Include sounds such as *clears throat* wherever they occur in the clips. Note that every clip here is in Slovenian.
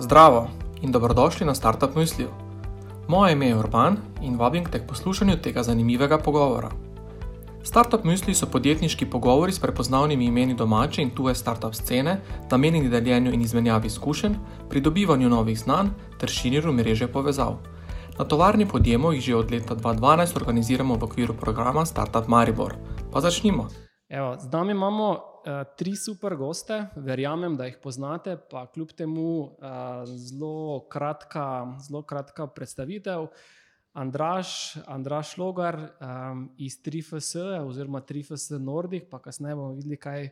Zdravo in dobrodošli na Startup Mysliju. Moje ime je Urban in vabim te k poslušanju tega zanimivega pogovora. Startup Mysliji so podjetniški pogovori s prepoznavnimi imeni domače in tuje startup scene, namenjeni deljenju in izmenjavi izkušenj, pridobivanju novih znanj ter širjenju mreže povezav. Na tovarni podjemo jih že od leta 2012 organiziramo v okviru programa Startup Maribor. Pa začnimo. Evo, z nami imamo uh, tri super goste, verjamem, da jih poznate, pa kljub temu uh, zelo, kratka, zelo kratka predstavitev. Andraš, Andraš Logar um, iz 3FS, oziroma 3FS Nordic, pa kasneje bomo videli, kaj,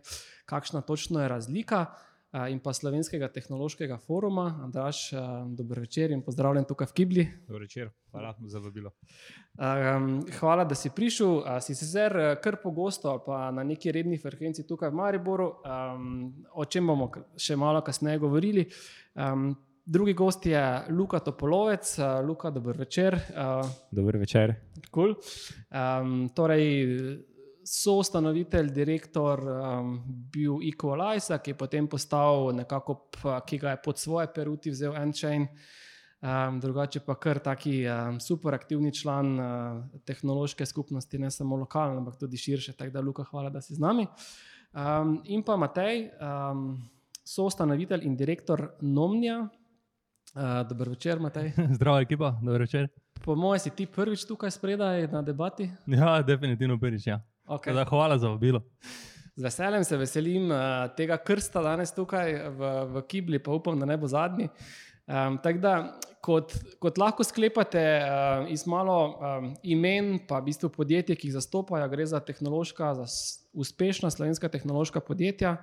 kakšna točno je razlika. Uh, in pa Slovenskega tehnološkega foruma. Andraš, uh, dober večer in pozdravljen tukaj v Kibli. Dobro večer, hvala za vabilo. Um, hvala, da si prišel. Uh, si sicer kar pogosto pa na neki redni frekvenci tukaj v Mariboru, um, o čem bomo še malo kasneje govorili. Um, drugi gost je Luka Topolovec. Luka, dober večer. Dober večer. Cool. Um, torej, so ustanovitelj, direktor um, bil Equalize, ki je potem postal nekako, ki ga je pod svoje peruti vzel Enchain. Um, drugače pa kar taki um, super aktivni član uh, tehnološke skupnosti, ne samo lokalno, ampak tudi širše. Tako da, Luka, hvala, da si z nami. Um, in pa Matej, um, so ustanovitelj in direktor Nomnija. Uh, dober večer, Matej. *laughs* Zdravo, ekipa, dober večer. Po mojem, si ti prvič tukaj spredaj na debati? Ja, definitivno prvič. Ja. Okay. Da, hvala za vabilo. Z veseljem se veselim uh, tega krsta danes tukaj v, v Kibli, pa upam, da ne bo zadnji. Um, da, kot, kot lahko sklepate uh, iz malo um, imen, pa v bistvu podjetij, ki jih zastopajo, gre za tehnološka, za uspešna slovenska tehnološka podjetja,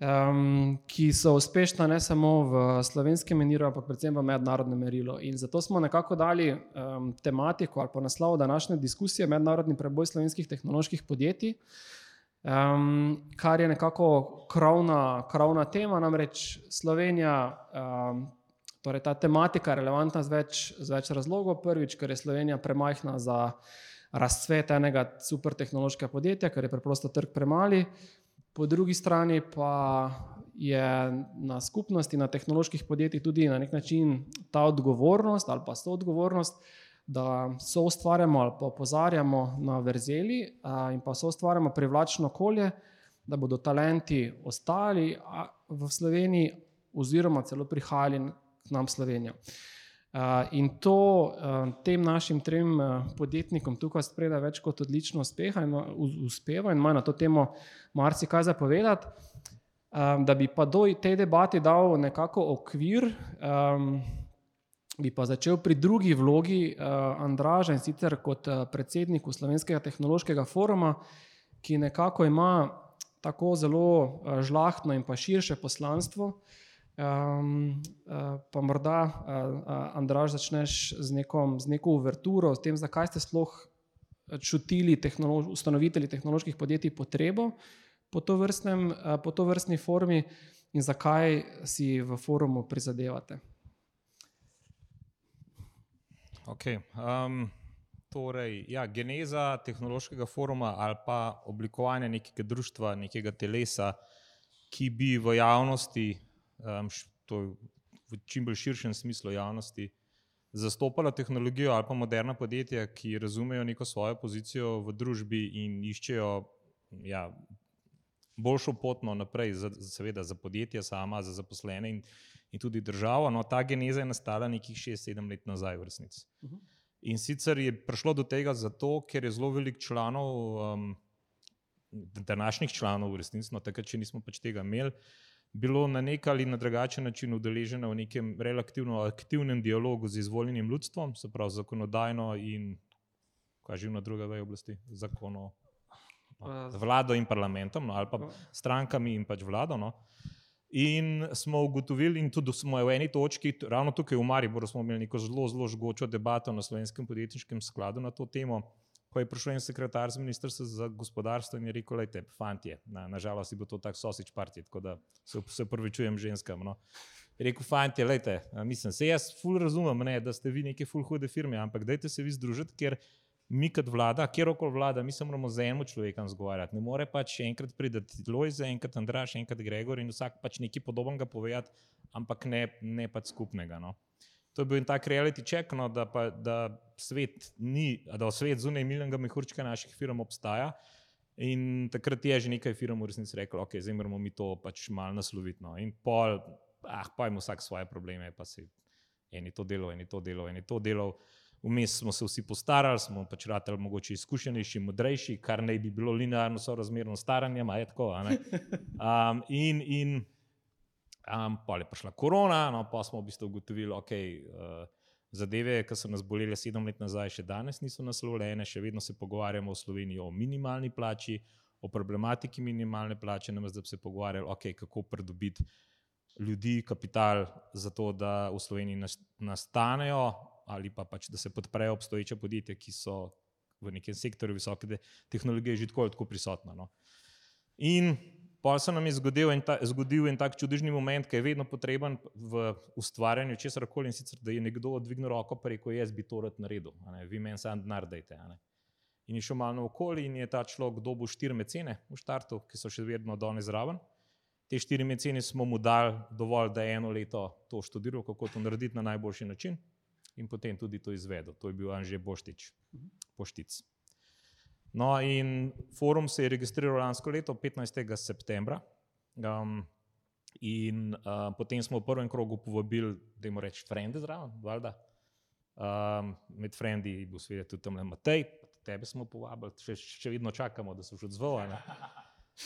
um, ki so uspešna ne samo v slovenskem menilu, ampak predvsem v mednarodnem merilu. In zato smo nekako dali um, tematiko ali pa naslov današnje diskusije Mednarodni preboj slovenskih tehnoloških podjetij. Um, kar je nekako krovna, krovna tema, namreč Slovenija, um, torej ta tematika je relevantna z več, z več razlogov. Prvič, ker je Slovenija premajhna za razcvet enega supertehnološkega podjetja, ker je preprosto trg premali. Po drugi strani pa je na skupnosti, na tehnoloških podjetjih tudi na nek način ta odgovornost ali pa so odgovornost, da so ustvarjamo ali pa opozarjamo na verzeli in pa so ustvarjamo privlačno okolje, da bodo talenti ostali v Sloveniji oziroma celo prihajali k nam v Slovenijo. In to tem našim trem podjetnikom tukaj spreda več kot odlično uspeha in uspeva in ima na to temo marsikaj zapovedati. Da bi pa do te debate dal nekako okvir, bi pa začel pri drugi vlogi Andraža in sicer kot predsedniku Slovenskega tehnološkega foruma, ki nekako ima tako zelo žlahtno in pa širše poslanstvo. Um, uh, pa morda, uh, Andraž, začneš z, nekom, z neko uverturo, s tem, zakaj ste sploh čutili, tehnolo ustanovitelji tehnoloških podjetij, potrebo po to, vrstnem, uh, po to vrstni formi in zakaj si v forumu prizadevate. Okay, um, torej, ja, geneza tehnološkega foruma ali pa oblikovanje nekega društva, nekega telesa, ki bi v javnosti um, to v čim bolj širšem smislu javnosti, zastopala tehnologijo ali pa moderna podjetja, ki razumejo neko svojo pozicijo v družbi in iščejo ja, boljšo pot naprej, za, seveda za podjetja sama, za zaposlene in, in tudi državo. No, ta geneza je nastala nekih 6-7 let nazaj, v resnici. Uh -huh. In sicer je prišlo do tega zato, ker je zelo velik članov, um, današnjih članov, v resnici, no, takrat, če nismo pač tega imeli bilo na nek ali na drugačen način udeleženo v nekem relativno aktivnem dialogu z izvoljenim ljudstvom, se pravi zakonodajno in kaj že na druge veje oblasti, zakono, no, vlado in parlamentom, no, ali pa strankami in pač vlado. No. In smo ugotovili, in tudi smo v eni točki, ravno tukaj v Mariboru, smo imeli neko zelo, zelo žgočo debato na slovenskem podjetniškem skladu na to temo ko je prišel en sekretar z ministrstva za gospodarstvo in je rekel: Lejte, fantje, na, nažalost bo to tak sosič partij, tako da se, se upravičujem ženskam. No. Je rekel: Fantje, lejte, mislim, se jaz ful razumem, ne, da ste vi neke ful hude firme, ampak dajte se vi združiti, ker mi kot vlada, kjer koli vlada, mi se moramo z enim človekom zgovarjati. Ne more pač enkrat priti Lojze, enkrat Andraš, enkrat Gregor in vsak pač nekaj podobnega povedati, ampak ne, ne pač skupnega. No. To je bil tak reality check, no, da, pa, da svet ni, da svet zunaj milnega mehurčka naših firm obstaja. In takrat je že nekaj firm v resnici reklo, ok, zdaj moramo mi to pač malo nasloviti. No. In pol, ah, pa jim vsak svoje probleme, pa si eni to delo, eni to delo, eni to delo. Vmes smo se vsi postarali, smo pač ratali mogoče izkušenejši, modrejši, kar naj bi bilo linearno sorazmerno staranje, a je tako. Um, *laughs* in in um, pa je prišla korona, no, pa smo v bistvu ugotovili, da okay, uh, zadeve, ki so nas bolele sedem let nazaj, še danes niso naslovljene, še vedno se pogovarjamo v Sloveniji o minimalni plači, o problematiki minimalne plače, ne da bi se pogovarjali, okay, kako pridobiti ljudi, kapital, za to, da v Sloveniji nastanejo ali pa pač, da se podprejo obstoječe podjetja, ki so v nekem sektorju visoke tehnologije že tako tako prisotna. No. In pa se nam je zgodil en, ta, zgodil en tak čudežni moment, ki je vedno potreben v ustvarjanju česar koli in sicer, da je nekdo dvignil roko in rekel: Jaz bi to rad naredil, vi meni sam denar dajte. In je šel malo okoli in je ta človek dobil štiri mecene v štartu, ki so še vedno dolne zraven. Te štiri mecene smo mu dali dovolj, da je eno leto to študiral, kako to narediti na najboljši način in potem tudi to izvedel. To je bil Anže Boštič, Poštic. No, in forum se je registriral lansko leto, 15. septembra. Um, in uh, potem smo v prvem krogu povabili, da jim rečemo, frende zraven, valjda. Um, med frendi je bil seveda tudi tam Matej, tebe smo povabili, še, še vedno čakamo, da so še odzvali.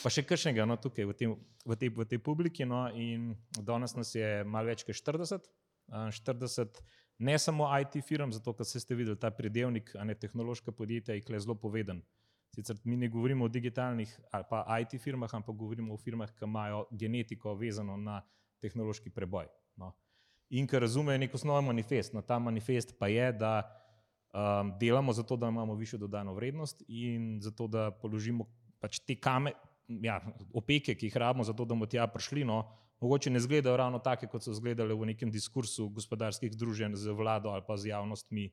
Pa še kršnega no, tukaj v, tem, v, tej, v tej publiki. No, in danes nas je malo več kot 40. Uh, 40 ne samo IT firm, zato ker ste videli ta predelnik, a ne tehnološka podjetja, je zelo poveden. Sicer mi ne govorimo o digitalnih ali pa IT firmah, ampak govorimo o firmah, ki imajo genetiko vezano na tehnološki preboj. No. In ki razumejo nek osnovni manifest. No, ta manifest pa je, da um, delamo zato, da imamo višjo dodano vrednost in zato, da položimo pač te kame, ja, opeke, ki jih rabimo, zato da bomo tja prišli. No, mogoče ne izgledajo ravno take, kot so izgledale v nekem diskursu gospodarskih združenj z vlado ali pa z javnostmi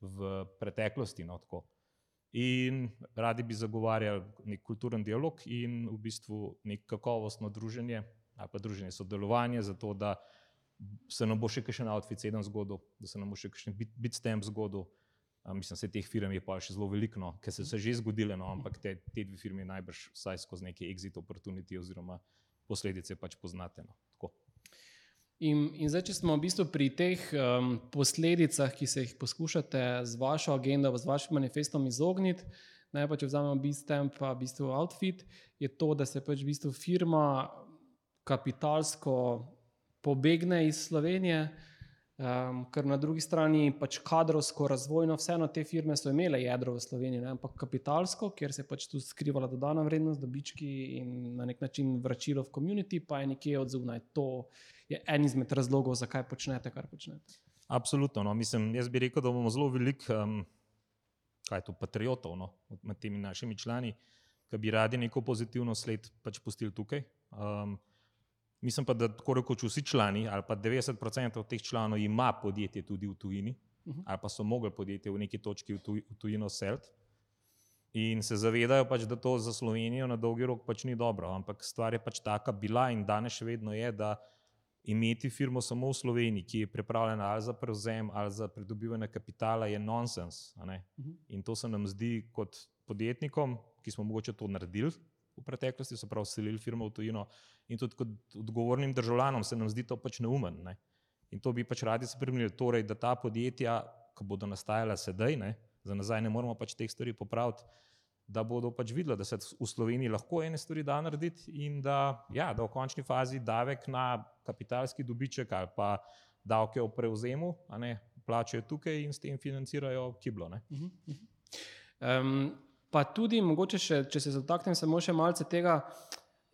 v preteklosti. No, in radi bi zagovarjali nek kulturen dialog in v bistvu nek kakovostno druženje ali pa druženje sodelovanje, zato da se nam bo še kakšen outfit sedem zgodil, da se nam bo še kakšen bitstamp zgodil. A, mislim, da teh firm je pa še zelo veliko, no, ker so se že zgodile, no, ampak te, te dve firme najbrž vsaj skozi neke exit opportunity oziroma posledice pač poznate. No. In, in zdaj, če smo v bistvu pri teh um, posledicah, ki se jih poskušate z vašo agendo, z vašim manifestom izogniti, naj pa če vzamemo Bistem, pa v bistvu Outfit, je to, da se pač v bistvu firma kapitalsko pobegne iz Slovenije. Um, ker na drugi strani pač kadrovsko, razvojno, vseeno te firme so imele jedro v Sloveniji, ne? ampak kapitalsko, kjer se je pač tu skrivala dodana vrednost, dobički in na nek način vračilo v komunity, pa je nekje od zunaj. To je en izmed razlogov, zakaj počnete, kar počnete. Absolutno. No. Mislim, jaz bi rekel, da bomo zelo veliko, um, kaj je to, patriotov no, med temi našimi člani, ki bi radi neko pozitivno sled pač pustili tukaj. Um, Mislim pa, da tako rekoč vsi člani, ali pa 90% teh članov ima podjetje tudi v tujini, uh -huh. ali pa so mogli podjetje v neki točki v, tuj, v tujino seliti. In se zavedajo, pač, da to za Slovenijo na dolgi rok pač ni dobro. Ampak stvar je pač taka bila in danes še vedno je, da imeti firmo samo v Sloveniji, ki je pripravljena ali za prevzem ali za pridobivanje kapitala, je nonsens. Uh -huh. In to se nam zdi kot podjetnikom, ki smo mogoče to naredili v preteklosti, so prav selili firmo v tujino. In tudi kot odgovornim državljanom se nam zdi to pač neumen. Ne? In to bi pač radi spremenili, torej, da ta podjetja, ki bodo nastajala sedaj, ne? za nazaj ne moramo pač teh stvari popraviti, da bodo pač videli, da se v Sloveniji lahko ene stvari da narediti in da, ja, da v končni fazi davek na kapitalski dobiček ali pa davke o prevzemu plačajo tukaj in s tem financirajo kiblo. Um, pa tudi, mogoče, še, če se dotaknem samo še malce tega,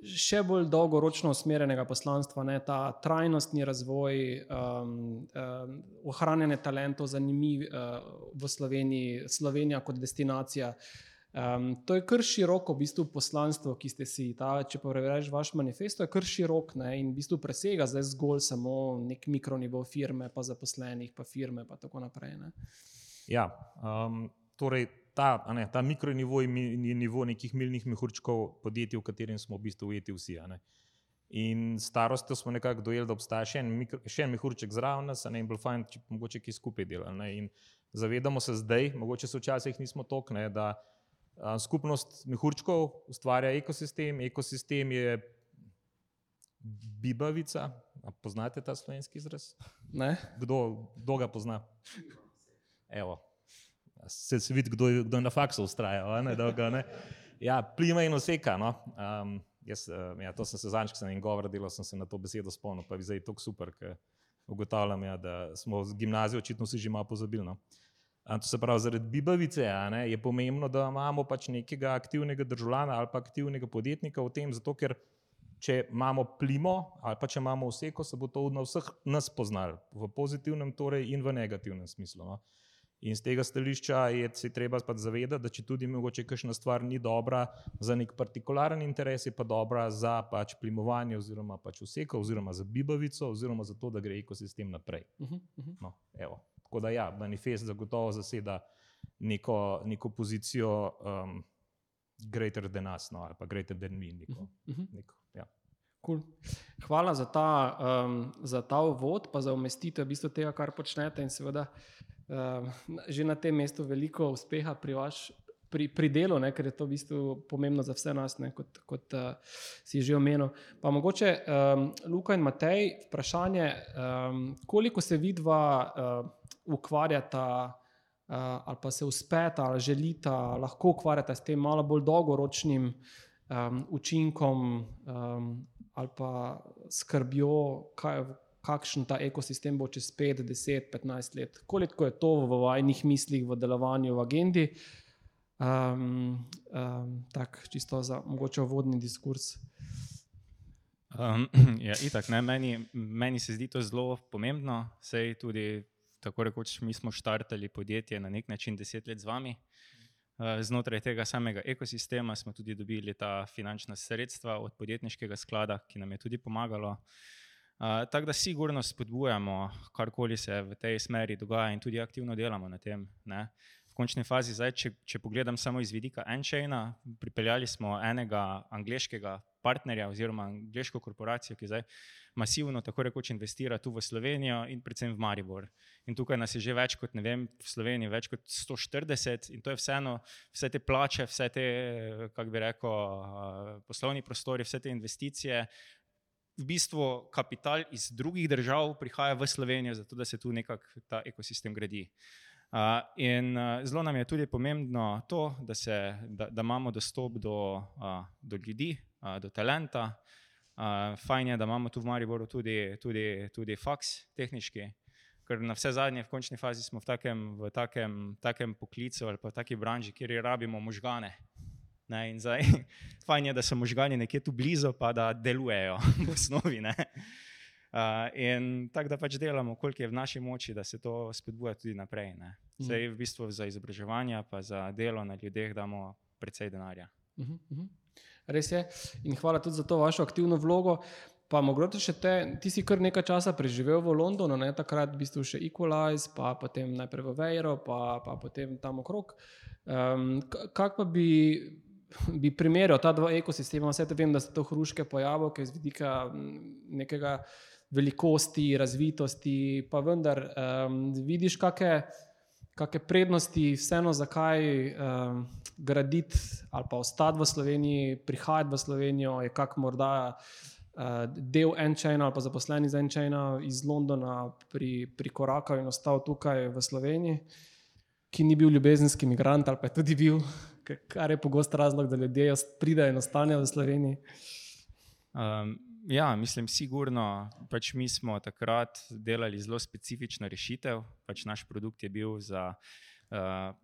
še bolj dolgoročno usmerjenega poslanstva, ne, ta trajnostni razvoj, um, um, ohranjanje talentov, zanimiv uh, v Sloveniji, Slovenija kot destinacija. Um, to je kar široko v bistvu poslanstvo, ki ste si, ta, če pa prebereš vaš manifesto, je kar širok ne, in v bistvu presega zdaj zgolj samo nek mikronivo firme, pa zaposlenih, pa firme, pa tako naprej. Ne. Ja, um, torej ta, ne, ta mikronivo je je nivo nekih milnih mehurčkov podjetij, v katerem smo v bistvu ujeti vsi. In starostjo smo nekako dojeli, da obstaja še en, mikro, še en mehurček zraven nas, a ne in bolj fajn, če mogoče ki skupaj delali. ne. In zavedamo se zdaj, mogoče se včasih nismo tokne, da a, skupnost mehurčkov ustvarja ekosistem, ekosistem je bibavica. A poznate ta slovenski izraz? Ne? Kdo, kdo ga pozna? Evo. Se, se vidi, kdo, kdo na faksu ustrajal. Ne, da ga, ne. Ja, plima in oseka. No. Um, jaz, ja, to sem se zadnjič, ko sem en govor delal, sem se na to besedo spomnil, pa je zdaj tako super, ker ugotavljam, ja, da smo z gimnazijo očitno vsi že malo pozabili. No. To se pravi, zaradi bibavice ne, je pomembno, da imamo pač nekega aktivnega državljana ali pa aktivnega podjetnika v tem, zato ker če imamo plimo ali pa če imamo oseko, se bo to na vseh nas poznalo, v pozitivnem torej in v negativnem smislu. No. In z tega stališča je se treba pač zavedati, da če tudi mogoče kakšna stvar ni dobra za nek partikularen interes, je pa dobra za pač plimovanje oziroma pač oseko oziroma za bibavico oziroma za to, da gre ekosistem naprej. Uh -huh, uh -huh. No, evo. Tako da ja, manifest zagotovo zaseda neko, neko pozicijo um, greater than us, no, ali pa greater than me. Neko, Uh -huh. neko, ja. Cool. Hvala za ta, um, za ta uvod, pa za umestitev v bistvu tega, kar počnete. In seveda um, že na tem mestu veliko uspeha pri, vaš, pri, pri delu, ne, ker je to v bistvu pomembno za vse nas, ne, kot, kot uh, si že omenil. Pa mogoče um, Luka in Matej, vprašanje, um, koliko se vidva uh, ukvarjata. Uh, ali pa se uspeta, ali želita, lahko ukvarjata s tem malo bolj dolgoročnim um, učinkom, um, ali pa skrbjo, kaj, kakšen ta ekosistem bo čez 5, 10, 15 let. Koliko je to v vajnih mislih, v delovanju, v agendi. Um, um, tak, čisto za mogoče vodni diskurs. Um, *clears throat* ja, itak, ne, meni, meni se zdi to zelo pomembno, sej tudi tako rekoč mi smo štartali podjetje na nek način deset let z vami. Uh, Znotraj tega samega ekosistema smo tudi dobili ta finančna sredstva od podjetniškega sklada, ki nam je tudi pomagalo. Uh, tako da sigurno spodbujamo, karkoli se v tej smeri dogaja in tudi aktivno delamo na tem. Ne. V končni fazi, zdaj, če, če pogledam samo iz vidika Enchaina, pripeljali smo enega angliškega partnerja oziroma angliško korporacijo, ki zdaj masivno, tako rekoč, investira tu v Slovenijo in predvsem v Maribor. In tukaj nas je že več kot, ne vem, v Sloveniji več kot 140 in to je vseeno, vse te plače, vse te, kako bi rekel, uh, poslovni prostori, vse te investicije. V bistvu kapital iz drugih držav prihaja v Slovenijo, zato da se tu nekako ta ekosistem gradi. Uh, in uh, zelo nam je tudi pomembno to, da, se, da, da imamo dostop do, uh, do ljudi, uh, do talenta. Uh, fajn je, da imamo tu v Mariboru tudi, tudi, tudi faks tehnički, ker na vse zadnje, v končni fazi smo v takem, v takem, takem poklicu ali pa v taki branži, kjer rabimo možgane. Ne, in zdaj, *laughs* fajn je, da so možgani nekje tu blizu, pa da delujejo *laughs* v osnovi. Ne. Uh, in tako da pač delamo, koliko je v naši moči, da se to spodbuja tudi naprej. Ne. Zdaj, v bistvu za izobraževanje, pa za delo na ljudeh damo precej denarja. Uh -huh, uh -huh. Res je. In hvala tudi za to vašo aktivno vlogo. Pa mogoče še te, ti si kar nekaj časa preživel v Londonu, ne? takrat v bistvu še Equalize, pa potem najprej v Vejro, pa, pa potem tam okrog. Um, Kako pa bi, bi primerjal ta dva ekosistema? Vse te vem, da se to hruške pojavljajo, ki je z vidika m, nekega velikosti, razvitosti, pa vendar um, vidiš, kakšne kakšne prednosti, vseeno zakaj um, graditi ali pa ostati v Sloveniji, prihajati v Slovenijo, je kak morda uh, del Enchaina ali pa zaposleni za Enchaina iz Londona pri, prikorakal in ostal tukaj v Sloveniji, ki ni bil ljubezenski migrant ali pa je tudi bil, kar je pogost razlog, da ljudje pridejo in ostanejo v Sloveniji. Um, ja, mislim, sigurno. Pač mi smo takrat delali zelo specifično rešitev. Pač naš produkt je bil za uh,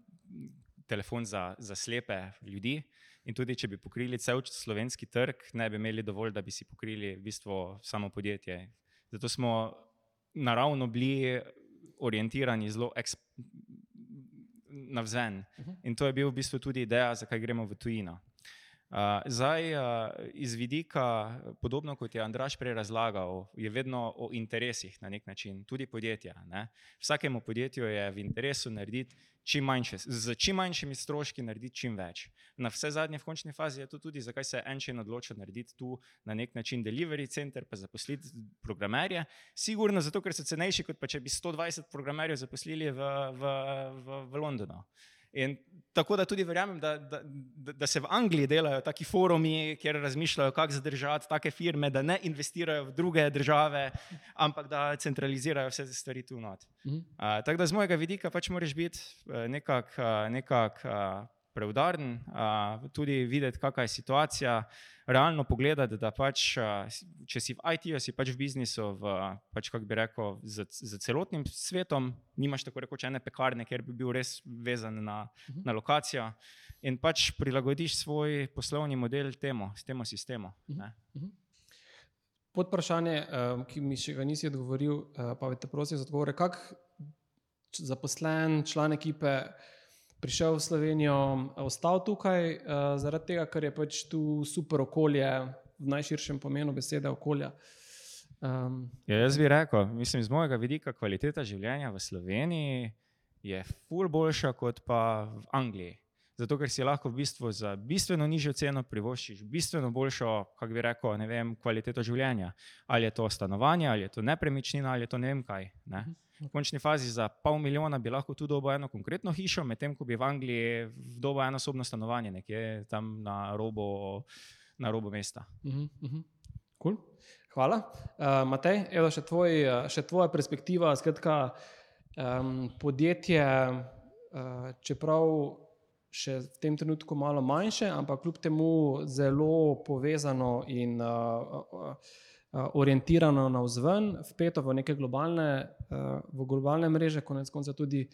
telefon za, za slepe ljudi. In tudi, če bi pokrili cel slovenski trg, ne bi imeli dovolj, da bi si pokrili v bistvu samo podjetje. Zato smo naravno bili orientirani zelo navzen. In to je bil v bistvu tudi ideja, zakaj gremo v tujino. Uh, zdaj, uh, iz vidika, podobno kot je Andraš prej razlagal, je vedno o interesih na nek način, tudi podjetja. Ne? Vsakemu podjetju je v interesu narediti čim manjše, z čim manjšimi stroški narediti čim več. Na vse zadnje, v končni fazi je to tudi, zakaj se je Enčen odločil narediti tu na nek način delivery center, pa zaposliti programerje. Sigurno zato, ker so cenejši, kot pa če bi 120 programerjev zaposlili v, v, v, v Londonu. In tako da tudi verjamem, da, da, da se v Angliji delajo taki forumi, kjer razmišljajo, kako zadržati take firme, da ne investirajo v druge države, ampak da centralizirajo vse te stvari tu not. Mhm. Uh, tako da z mojega vidika pač moraš biti eh, nekako nekak, uh, preudaren, uh, tudi videti, kakšna je situacija, realno pogledati, da pač, uh, če si v IT-ju, si pač v biznisu, v, pač, kako bi rekel, z, z celotnim svetom, nimaš tako rekoč ene pekarne, ker bi bil res vezan na, uh -huh. na lokacijo in pač prilagodiš svoj poslovni model temu, temu sistemu. Uh. Uh -huh. Pod vprašanje, ki mi še ga nisi odgovoril, pa te prosim za odgovore. Kako zaposlen član ekipe prišel v Slovenijo, ostal tukaj, uh, zaradi tega, ker je pač tu super okolje, v najširšem pomenu besede okolja. Um, ja, jaz bi rekel, mislim, iz mojega vidika, kvaliteta življenja v Sloveniji je ful boljša kot pa v Angliji. Zato, ker si lahko v bistvu za bistveno nižjo ceno privoščiš bistveno boljšo, kako bi rekel, vem, kvaliteto življenja. Ali je to stanovanje, ali je to nepremičnina, ali je to ne vem kaj. Ne? Uh -huh. V končni fazi za pol milijona bi lahko tu dobil eno konkretno hišo, medtem ko bi v Angliji dobil eno osobno stanovanje, nekje tam na robu, na robu mesta. Uh -huh, uh -huh. Cool. Hvala. Uh, Matej, evo še, tvoj, še tvoja perspektiva. Skratka, um, podjetje, uh, čeprav še v tem trenutku malo manjše, ampak kljub temu zelo povezano in uh, uh, orientirano na vzven, vpeto v neke globalne, uh, v globalne mreže, konec konca tudi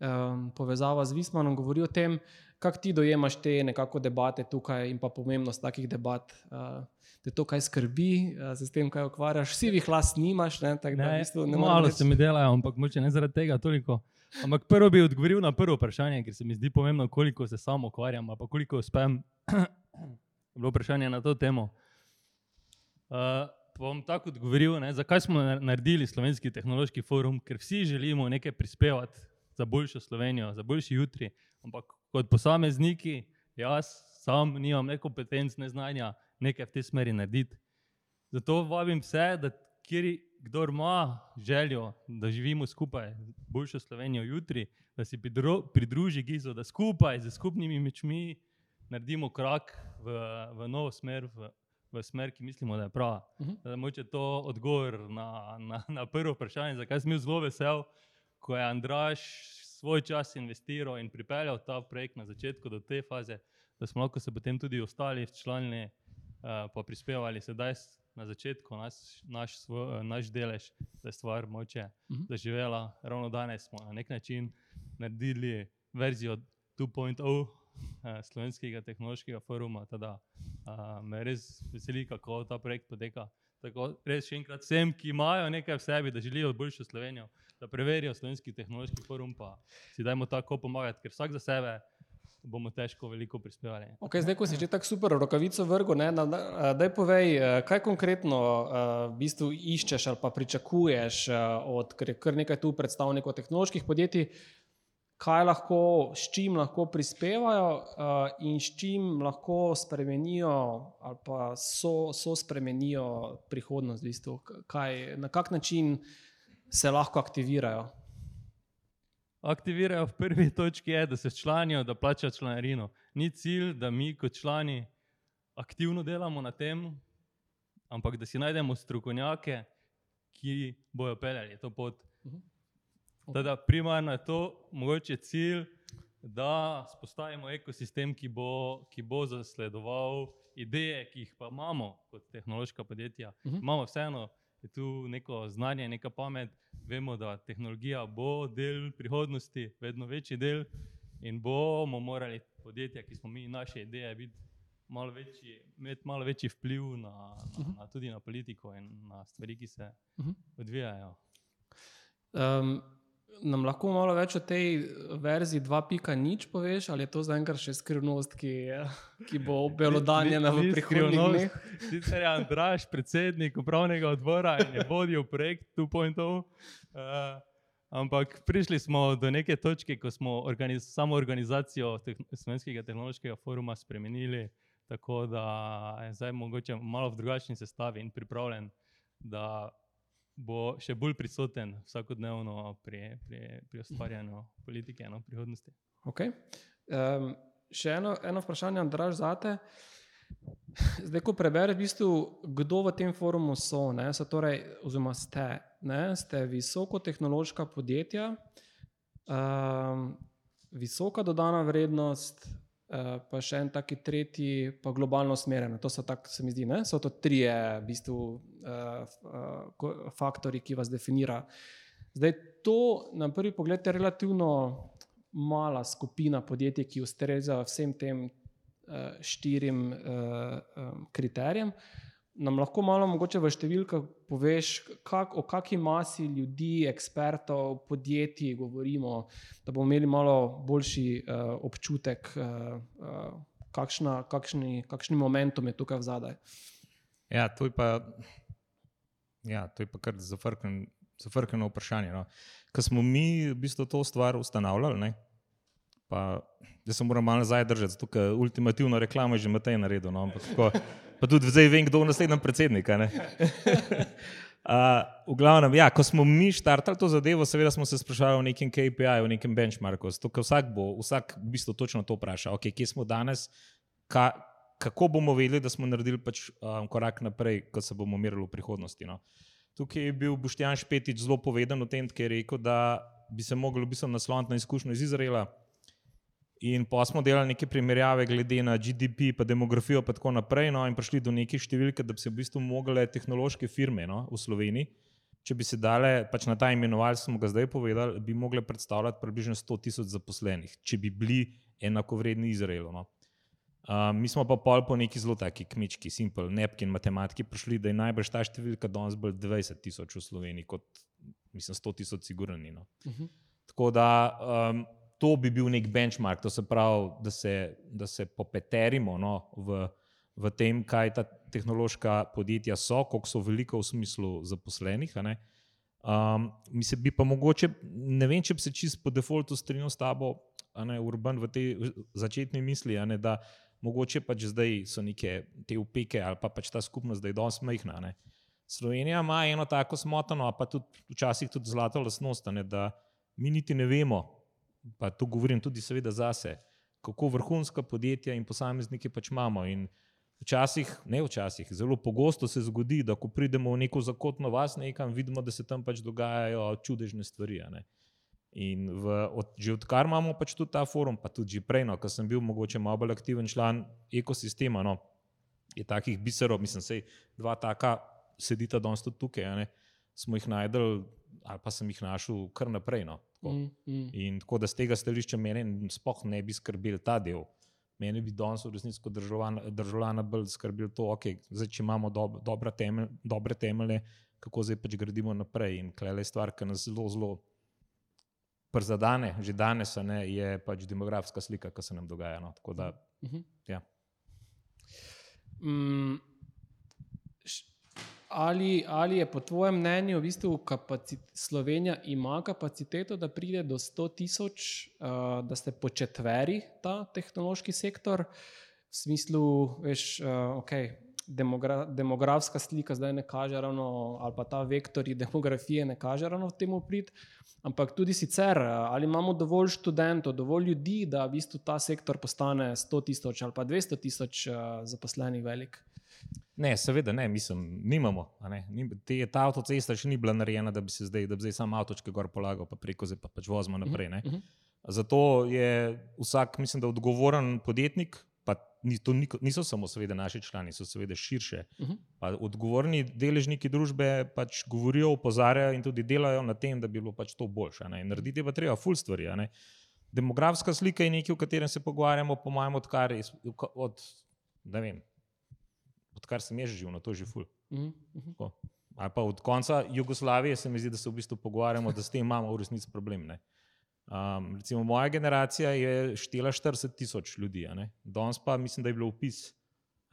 um, povezava z Vismanom, govori o tem, kako ti dojemaš te nekako debate tukaj in pa pomembnost takih debat. Uh, Da to, kaj skrbi, se s tem, kaj ukvarjaš, vsi jih las nimaš. Ne, ne, v bistvu ne malo reči. se mi delajo, ampak moče ne zaradi tega toliko. Ampak prvo bi odgovoril na prvo vprašanje, ker se mi zdi pomembno, koliko se sam ukvarjam, pa koliko uspem. *clears throat* Bilo vprašanje na to temo. Uh, bom tako odgovoril, ne, zakaj smo naredili Slovenski tehnološki forum, ker vsi želimo nekaj prispevati za boljšo Slovenijo, za boljši jutri. Ampak kot posamezniki, jaz sam nimam ne kompetenc, ne znanja nekaj v tej smeri narediti. Zato vabim vse, da kjer kdo ima željo, da živimo skupaj, boljšo Slovenijo jutri, da si pridruži Gizo, da skupaj z skupnimi mečmi naredimo korak v, v novo smer, v, v smer, ki mislimo, da je prava. Uh. -huh. Moče to odgovor na, na, na prvo vprašanje, zakaj sem bil zelo vesel, ko je Andraš svoj čas investiral in pripeljal ta projekt na začetku do te faze, da smo lahko se potem tudi ostali člani uh, pa prispevali sedaj na začetku naš, naš, svoj, naš delež, da je stvar moče uh mhm. -huh. zaživela. Ravno danes smo na nek način naredili verzijo 2.0 eh, slovenskega tehnološkega foruma. Tada, eh, me res veseli, kako ta projekt poteka. Tako res še enkrat vsem, ki imajo nekaj v sebi, da želijo boljšo Slovenijo, da preverijo slovenski tehnološki forum, pa si dajmo tako pomagati, ker vsak za sebe bomo težko veliko prispevali. Okay, zdaj, ko si že tako super rokavico vrgel, da povej, eh, kaj konkretno uh, v bistvu iščeš ali pa pričakuješ uh, od kar nekaj tu predstavnikov tehnoloških podjetij, kaj lahko, s čim lahko prispevajo uh, in s čim lahko spremenijo ali pa so, so spremenijo prihodnost, v bistvu, kaj, na kak način se lahko aktivirajo aktivirajo v prvi točki, je, da se članijo, da plačajo članarino. Ni cilj, da mi kot člani aktivno delamo na tem, ampak da si najdemo strokovnjake, ki bojo peljali to pot. Mhm. Teda, primarno je to mogoče cilj, da spostavimo ekosistem, ki bo, ki bo zasledoval ideje, ki jih pa imamo kot tehnološka podjetja. Uh mhm. -huh. Imamo vseeno tu neko znanje, neka pamet, vemo, da tehnologija bo del prihodnosti, vedno večji del in bomo morali podjetja, ki smo mi, naše ideje, biti malo večji, imeti malo večji vpliv na, na, mhm. na, tudi na politiko in na stvari, ki se mhm. odvijajo. Um, nam lahko malo več o tej verziji 2.0 poveš, ali je to zaenkrat še skrivnost, ki, *laughs* ki bo obelodanjena v prihodnjih dneh? *laughs* Sicer je Andraš, predsednik upravnega odbora in je vodil projekt 2.0. Uh, ampak prišli smo do neke točke, ko smo organiz samo organizacijo tehn Slovenskega tehnološkega foruma spremenili, tako da je zdaj mogoče malo v drugačni sestavi in pripravljen, da bo še bolj prisoten vsakodnevno pri, pri, pri ustvarjanju politike no, prihodnosti. Okay. Um, še eno, eno vprašanje, Andraž, zate. Zdaj, ko prebereš, v bistvu, kdo v tem forumu so, ne, so torej, oziroma ste, ne, ste visokotehnološka podjetja, um, visoka dodana vrednost, pa še en taki tretji, pa globalno usmerjene. To so tako, se mi zdi, ne, so to trije v bistvu, uh, uh, faktori, ki vas definira. Zdaj, to na prvi pogled je relativno mala skupina podjetij, ki ustreza vsem tem uh, štirim uh, um, kriterijem. Nam lahko malo mogoče v številkah poveš, kak, o kakšni masi ljudi, ekspertov, podjetij govorimo, da bomo imeli malo boljši uh, občutek, uh, uh, kakšna, kakšni, kakšni momentum je tukaj zadaj. Ja, to je pa, ja, to je pa kar zafrknjeno zafrknjeno vprašanje. No. Ko smo mi v bistvu to stvar ustanavljali, ne, pa jaz se moram malo nazaj držati, zato ker ultimativno reklamo je že Matej naredil. No, ampak tako, pa tudi zdaj vem, kdo je naslednji predsednik. Uh, *laughs* v glavnem, ja, ko smo mi štartali to zadevo, seveda smo se sprašvali o nekem KPI, o nekem benchmarku. Zato, ker vsak bo, vsak v bistvu točno to vpraša, okay, kje smo danes, ka, kako bomo vedeli, da smo naredili pač, um, korak naprej, ko se bomo merili v prihodnosti. No. Tukaj je bil Boštjan Špetič zelo poveden o tem, ki je rekel, da bi se mogli v bistvu nasloniti na izkušnjo iz Izraela. In pa smo delali neke primerjave glede na GDP, pa demografijo, pa tako naprej, no, in prišli do neke številke, da bi se v bistvu mogli tehnološke firme no, v Sloveniji, če bi se dale pač na ta imenoval, smo ga zdaj povedali, bi mogli predstavljati približno 100 tisoč zaposlenih, če bi bili enakovredni Izraelu. No. Uh, mi smo pa pol po neki zelo taki kmečki, simpel, nepki in matematiki prišli, da je najbrž ta številka danes bolj 20 tisoč v Sloveniji, kot mislim 100 tisoč sigurni. No. Uh -huh. Tako da um, to bi bil nek benchmark, to se pravi, da se, da se popeterimo no, v, v tem, kaj ta tehnološka podjetja so, koliko so velika v smislu zaposlenih. Um, mi se bi pa mogoče, ne vem, če bi se čist po defaultu strinjal s tabo, ne, Urban, v tej začetni misli, ne, da mogoče pač zdaj so neke te upeke ali pa pač ta skupnost, da je danes majhna. ne. Slovenija ima eno tako smotano, pa tudi včasih tudi zlato lastnost, ne, da mi niti ne vemo, pa to govorim tudi seveda zase, kako vrhunska podjetja in posameznike pač imamo. In včasih, ne včasih, zelo pogosto se zgodi, da ko pridemo v neko zakotno vas nekam, vidimo, da se tam pač dogajajo čudežne stvari. In v, od, že odkar imamo pač tudi ta forum, pa tudi že prej, no, ko sem bil mogoče malo bolj aktiven član ekosistema, no, je takih biserov, mislim, sej dva taka sedita danes tudi tukaj, ne, smo jih najdel, ali pa sem jih našel kar naprej. No, tako. Mm, mm. In tako da z tega stališča meni sploh ne bi skrbel ta del. Meni bi danes v resnici kot državljan, državljana bolj skrbel to, okay, zdaj, če imamo dob, dobra temelj, dobre temelje, kako zdaj pač gradimo naprej. In klele je stvar, ki nas zelo, zelo prizadane, že danes, ne, je pač demografska slika, ki se nam dogaja. No. Tako da, Mhm. ja. Mm, ali, ali je po tvojem mnenju v bistvu kapaci- Slovenija ima kapaciteto, da pride do 100 tisoč, uh, da se početveri ta tehnološki sektor, v smislu, veš, uh, okay, demogra demografska slika zdaj ne kaže ravno, ali pa ta vektori *laughs* demografije ne kaže ravno v temu prid. Ampak tudi sicer, uh, ali imamo dovolj študentov, dovolj ljudi, da v bistvu ta sektor postane 100 tisoč ali pa 200 tisoč uh, zaposlenih velik. Ne, seveda ne, mislim, nimamo. Ne. Te, ta avtocesta še ni bila narejena, da bi se zdaj, da bi zdaj sam avtočke gor polagal, pa preko zdaj pa pač vozimo naprej. Ne. Mhm. Zato je vsak, mislim, da odgovoren podjetnik, pa ni, to ni, niso samo seveda naši člani, so seveda širše. Mhm. Pa odgovorni deležniki družbe pač govorijo, opozarjajo in tudi delajo na tem, da bi bilo pač to boljše. narediti je pa treba ful stvari. Demografska slika je nekaj, o katerem se pogovarjamo, po mojem, odkar, iz- od, ne vem, odkar sem jaz živel, to je že ful. Mhm, mhm. Tako. ali pa od konca Jugoslavije, se mi zdi, da se v bistvu pogovarjamo, da s tem imamo v resnici problem. Ne. Um, recimo, moja generacija je štela 40 tisoč ljudi, danes pa mislim, da je bilo upis,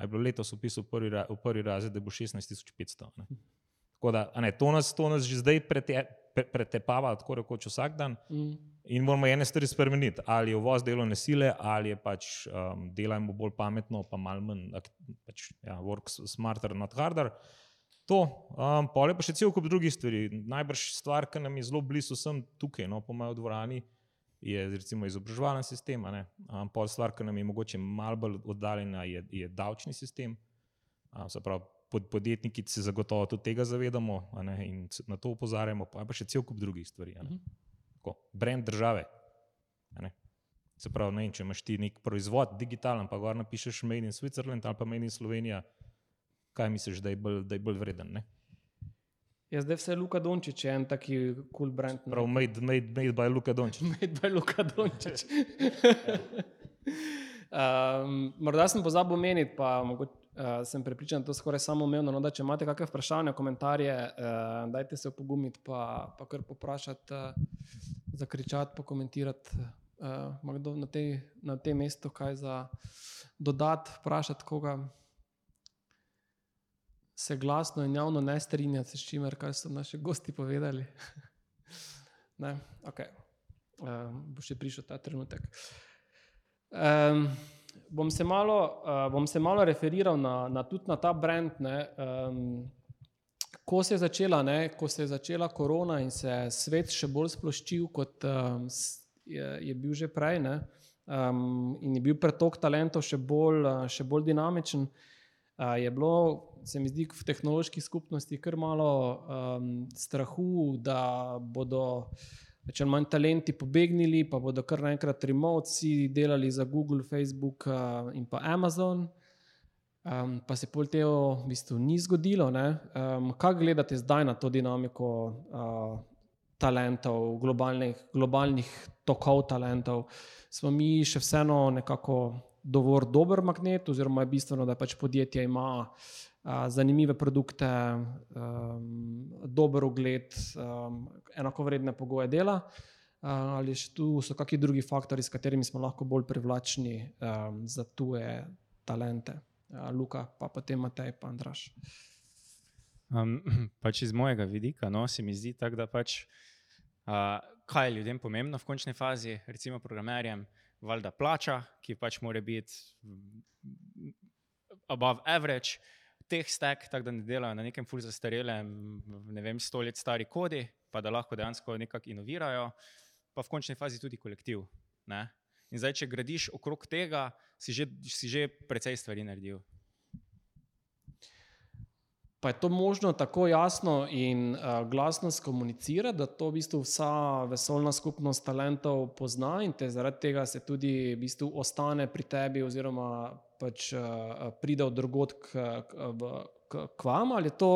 je bilo letos upis v prvi, ra- v prvi razred, da bo 16 500. a ne. Tako da, ne, to, nas, to nas že zdaj prete, pre, pretepava, tako rekoč vsak dan. Mm. In moramo ene stvari spremeniti, ali je uvoz delovne sile, ali je pač um, delajmo bolj pametno, pa malo manj, pač, ja, work smarter, not harder. To, um, pol je pa še cel kup drugih stvari. Najbrž stvar, ki nam je zelo blizu vsem tukaj, no, po mojem dvorani, je recimo izobraževalni sistem. Um, pol stvar, ki nam je mogoče malo bolj oddaljena, je, je davčni sistem. Um, se pravi, pod, podjetniki se zagotovo tudi tega zavedamo ne, in na to opozarjamo, pa pa še cel kup drugih stvari. a ne. Tako, brand države. Se pravi, ne če imaš ti nek proizvod, digitalen, pa gor napišeš Made in Switzerland ali pa Made in Slovenija, kaj misliš, da je bolj, da je bolj vreden? Ne? Ja, zdaj vse Luka Dončić je en taki kul cool brand. Prav, made, made, made by Luka Dončić. *laughs* Made by Luka Dončić. *laughs* *laughs* um, morda sem pozabil omeniti, pa mogoče, uh, sem prepričan, da to skoraj samo umevno. No, da če imate kakšne vprašanja, komentarje, uh, dajte se opogumiti, pa, pa kar poprašati, uh, zakričati, pokomentirati. Uh, kdo na tem na tem mestu kaj za dodati, vprašati koga. Se glasno in javno ne strinjate s čimer, kar so naši gosti povedali. *laughs* ne, okay. um, bo še prišel ta trenutek. Um, bom, se malo, uh, bom se malo referiral na, na, tudi na ta brand. Ne, um, ko, se je začela, ne, ko se je začela korona in se je svet še bolj sploščil, kot um, je, je bil že prej, ne, um, in je bil pretok talentov še bolj, uh, še bolj dinamičen. Uh, je bilo, se mi zdi, v tehnološki skupnosti kar malo um, strahu, da bodo več ali manj talenti pobegnili, pa bodo kar naenkrat remoci delali za Google, Facebook uh, in pa Amazon. Um, pa se pol tega v bistvu ni zgodilo. Um, kaj gledate zdaj na to dinamiko uh, talentov, globalnih, globalnih tokov talentov? Smo mi še vseeno nekako dovolj dober magnet, oziroma je bistveno, da pač podjetje ima uh, zanimive produkte, um, dober ugled, um, enakovredne pogoje dela. Uh, ali tu so kakšni drugi faktori, s katerimi smo lahko bolj privlačni um, za tuje talente? Uh, Luka, pa potem Matej, pa Andraš. Um, *clears throat* pač iz mojega vidika no, se mi zdi tako, da pač, uh, kaj je ljudem pomembno v končni fazi, recimo programerjem, valjda plača, ki pač mora biti above average, teh stek, tako da ne delajo na nekem fulj zastarelem, ne vem, sto let stari kodi, pa da lahko dejansko nekako inovirajo, pa v končni fazi tudi kolektiv. Ne? In zdaj, če gradiš okrog tega, si že, si že precej stvari naredil. Pa je to možno tako jasno in uh, glasno skomunicirati, da to v bistvu vsa vesoljna skupnost talentov pozna in te zaradi tega se tudi v bistvu ostane pri tebi, oziroma pač uh, pride od drugot k, k, v- k, k vam, ali je to.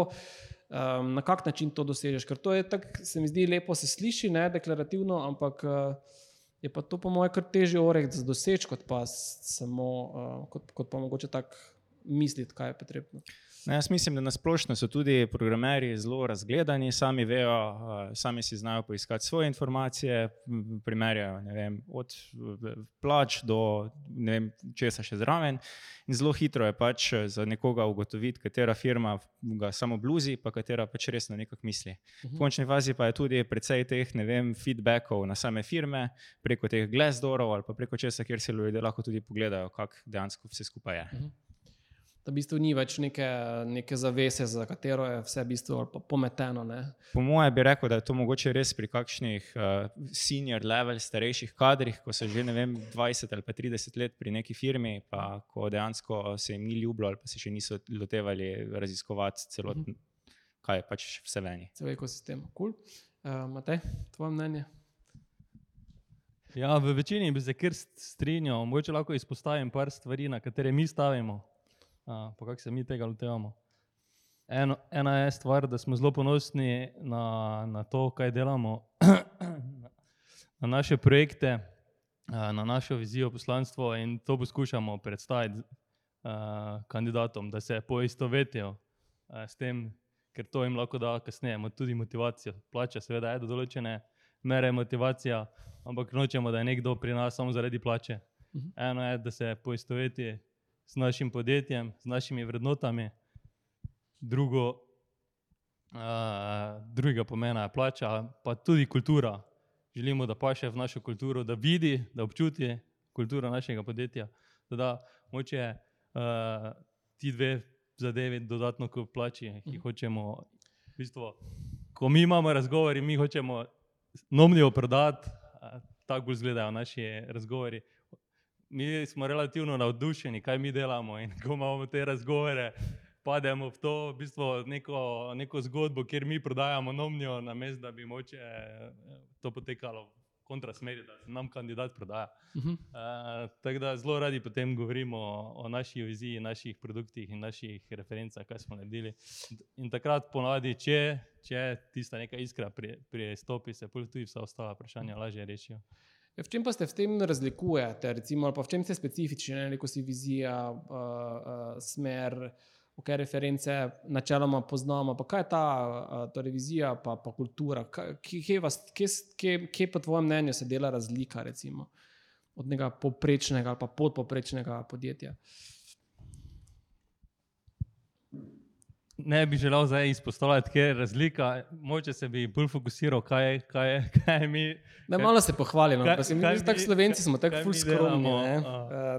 Um, na kak način to dosežeš? Ker to je tako, se mi zdi, lepo se sliši, ne deklarativno, ampak uh, je pa to, po mojem, kar težje oreh za doseči, kot pa samo, uh, kot, kot pa mogoče tako misliti, kaj je potrebno. Ne, jaz mislim, da nasplošno so tudi programerji zelo razgledani, sami vejo, sami si znajo poiskati svoje informacije, primerjajo vem, od plač do vem, česa še zraven. In zelo hitro je pač eh, za nekoga ugotoviti, katera firma ga samo bluzi, pa katera pač resno nekako misli. V končni fazi pa je tudi precej teh vem, feedbackov na same firme, preko teh Glassdoorov ali pa preko česa, kjer se ljudje lahko tudi pogledajo, kako dejansko vse skupaj je. Da v bistvu ni več neke, neke zavese, za katero je vse v bistvu pometeno. Ne? Po mojem bi rekel, da je to mogoče res pri kakšnih uh, senior level, starejših kadrih, ko so že ne vem, 20 ali pa 30 let pri neki firmi, pa ko dejansko se jim ni ljubilo ali pa se še niso lotevali raziskovati celotno, kaj je pač vse veni. Cel ekosistem. Cool. Uh, Matej, tvoje mnenje? Ja, v večini bi se kar strinjal, mogoče lahko izpostavim par stvari, na katere mi stavimo, a, pa kako se mi tega lotevamo. Eno, ena je stvar, da smo zelo ponosni na, na to, kaj delamo, *clears throat* na naše projekte, na našo vizijo, poslanstvo in to poskušamo predstaviti a, kandidatom, da se poistovetijo a, s tem, ker to jim lahko da kasneje tudi motivacijo. Plača, seveda, je do določene mere motivacija, ampak nočemo, da je nekdo pri nas samo zaradi plače. Mhm. Eno je, da se poistoveti s našim podjetjem, z našimi vrednotami, drugo, uh, drugega pomena je plača, pa tudi kultura. Želimo, da paše v našo kulturo, da vidi, da občuti kulturo našega podjetja. Da moče uh, ti dve zadevi dodatno k plači, ki hočemo. V bistvu, ko mi imamo razgovore, mi hočemo nomnijo prodati, a, tako izgledajo naši razgovori. Mi smo relativno navdušeni, kaj mi delamo in ko imamo te razgovore, pademo v to v bistvu neko, neko zgodbo, kjer mi prodajamo nomnijo, namesto da bi moče eh, to potekalo v kontrasmeri, da se nam kandidat prodaja. Mhm. Uh, tako da zelo radi potem govorimo o, o naši viziji, naših produktih in naših referencah, kaj smo naredili. In takrat ponavadi, če, če tista neka iskra pri- pristopi, se pol tudi vsa ostala vprašanja lažje rešijo. V čem pa ste v tem razlikujete, recimo, pa v čem ste specifični, ne, rekel si vizija, uh, uh, smer, ok, reference, načeloma poznamo, pa kaj je ta uh, torej vizija, pa, pa kultura, Kaj- kje, kje, vas, kje, kje, kje po tvojem mnenju se dela razlika, recimo, od nekega poprečnega ali pa podpoprečnega podjetja? Ne bi želel zdaj izpostavljati, kje je razlika, moče se bi bolj fokusiral, kaj, kaj, kaj mi. Ne, malo se pohvalimo, kaj- pa se mi kaj tako mi- slovenci smo tako kaj ful mi skromni, uh,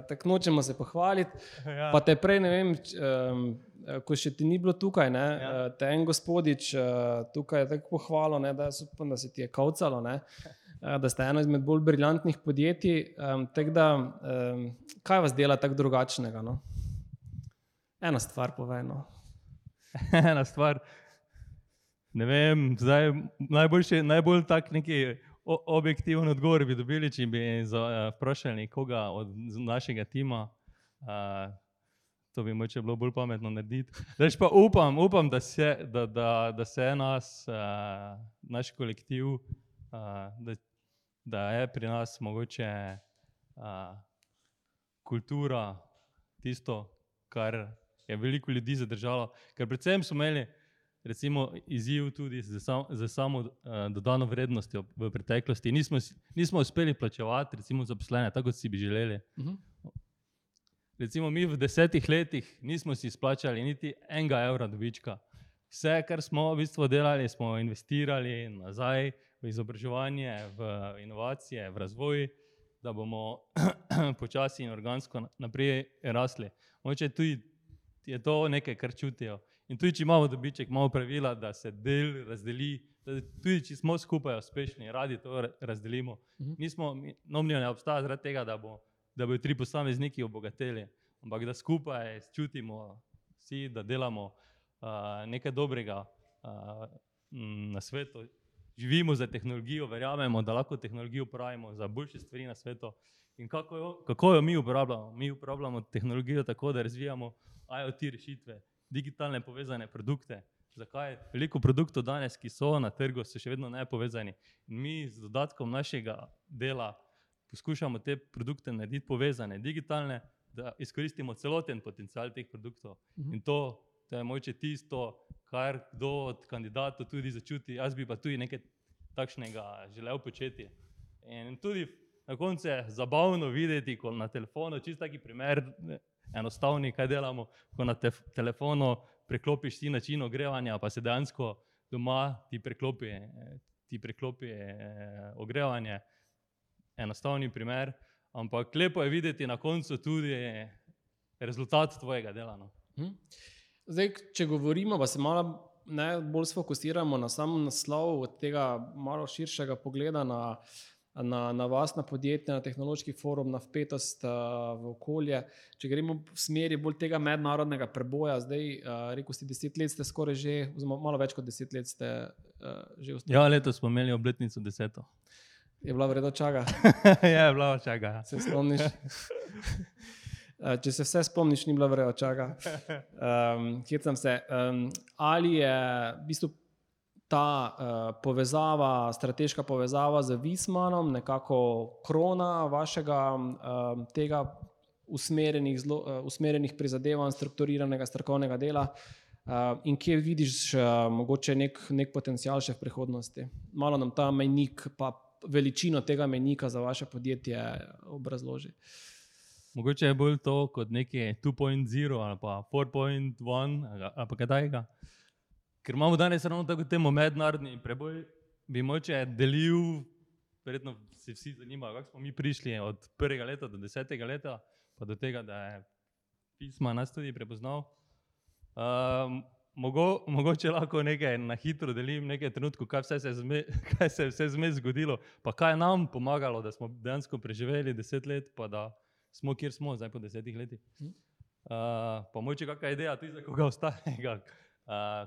tako nočemo se pohvaliti. Ja. Pa te prej, ne vem, č- um, ko še ti ni bilo tukaj, ne, Ja. ja. te en gospodič uh, tukaj je tako pohvalil, ne, da, upam, da se ti je kavcalo, ne, uh, da ste eno izmed bolj briljantnih podjetij. Um, tako da, um, kaj vas dela tako drugačnega? No? Ena stvar povejno. *laughs* ena stvar. Vem, zdaj najboljši, najbolj tak neki o- objektiven odgovor bi dobili, če bi eh, vprašali koga od našega tima. Uh, to bi moče bilo bolj pametno narediti. Zdaj pa upam, upam da, se, da, da, da se nas, uh, naš kolektiv, uh, da, da je pri nas mogoče uh, kultura tisto, kar je veliko ljudi zadržalo. Ker predvsem smo imeli recimo, izziv tudi z, sam, z samo uh, dodano vrednostjo v preteklosti. Nismo, nismo uspeli plačevati, recimo, zaposlene, tako kot si bi želeli. Mhm. Recimo, mi v desetih letih nismo si izplačali niti enega evra dobička. Vse, kar smo v bistvu delali, smo investirali nazaj v izobraževanje, v inovacije, v razvoj, da bomo *clears throat* počasi in organsko na- naprej rasli. Moče tudi je to nekaj, kar čutijo. In tudi, če imamo dobiček, imamo pravila, da se del razdeli. Tudi, če smo skupaj uspešni, radi to ra- razdelimo. Mhm. Nismo, mi- Nomnijo ne obstaja zaradi tega, da, bo, da bodo tri posamezniki obogateli, ampak da skupaj čutimo vsi, da delamo uh, nekaj dobrega uh, na svetu. Živimo za tehnologijo, verjamemo, da lahko tehnologijo uporabimo za boljše stvari na svetu. In kako jo, kako jo mi uporabljamo? Mi uporabljamo tehnologijo tako, da razvijamo IoT rešitve, digitalne povezane produkte. Zakaj? Veliko produktov danes, ki so na trgu, so še vedno nepovezani. In mi z dodatkom našega dela poskušamo te produkte narediti povezane, digitalne, da izkoristimo celoten potencial teh produktov. Mhm. In to, to je moče tisto, kar kdo od kandidatov tudi začuti. Jaz bi pa tudi nekaj takšnega želel početi. In tudi na koncu je zabavno videti, ko na telefonu, čist taki primer, ne, enostavni, kaj delamo, ko na te, telefonu preklopiš ti način ogrevanja, pa se dejansko doma ti preklopi, ti preklopi eh, ogrevanje. Enostavni primer, ampak lepo je videti na koncu tudi rezultat tvojega dela. No. Mhm. Zdaj, če govorimo, pa se malo ne, bolj sfokusiramo na sam naslov od tega malo širšega pogleda na, na, na vas, na podjetje, na tehnološki forum, na vpetost uh, v okolje. Če gremo v smeri bolj tega mednarodnega preboja, zdaj, uh, rekel ste, deset let ste skoraj že, oziroma malo več kot deset let ste uh, že ustavili. Ja, letos smo imeli obletnico deseto. Je bila vredno čaga, *laughs* je bilo čega. se spomniš. Če se vse spomniš, ni bila vredno čaga. *laughs* Um, Hecam se. Um, ali je v bistvu ta uh, povezava, strateška povezava z Vismanom, nekako krona vašega um, tega usmerjenih, zelo, uh, usmerjenih prizadevanj, strukturiranega strokovnega dela? Uh, in kje vidiš uh, mogoče nek, nek potencial še v prihodnosti? Malo nam ta mejnik, pa veličino tega mejnika za vaše podjetje obrazloži. Mogoče je bolj to kot neki 2.0 ali pa 4.1 ali pa kaj takega. Ker imamo danes ravno tako temo mednarodni preboj, bi moče delil, verjetno se vsi zanimajo, kako smo mi prišli od prvega leta do desetega leta, pa do tega, da je pisma nas tudi prepoznal. Um, mogo, mogoče lahko nekaj na hitro delim, nekaj trenutkov, kaj, vse se zme, *laughs* kaj se je vse zmes zgodilo, pa kaj je nam pomagalo, da smo dejansko preživeli deset let, pa da smo kjer smo zdaj po desetih letih. Uh, pa moče kakšna ideja tudi za koga ostalega, uh,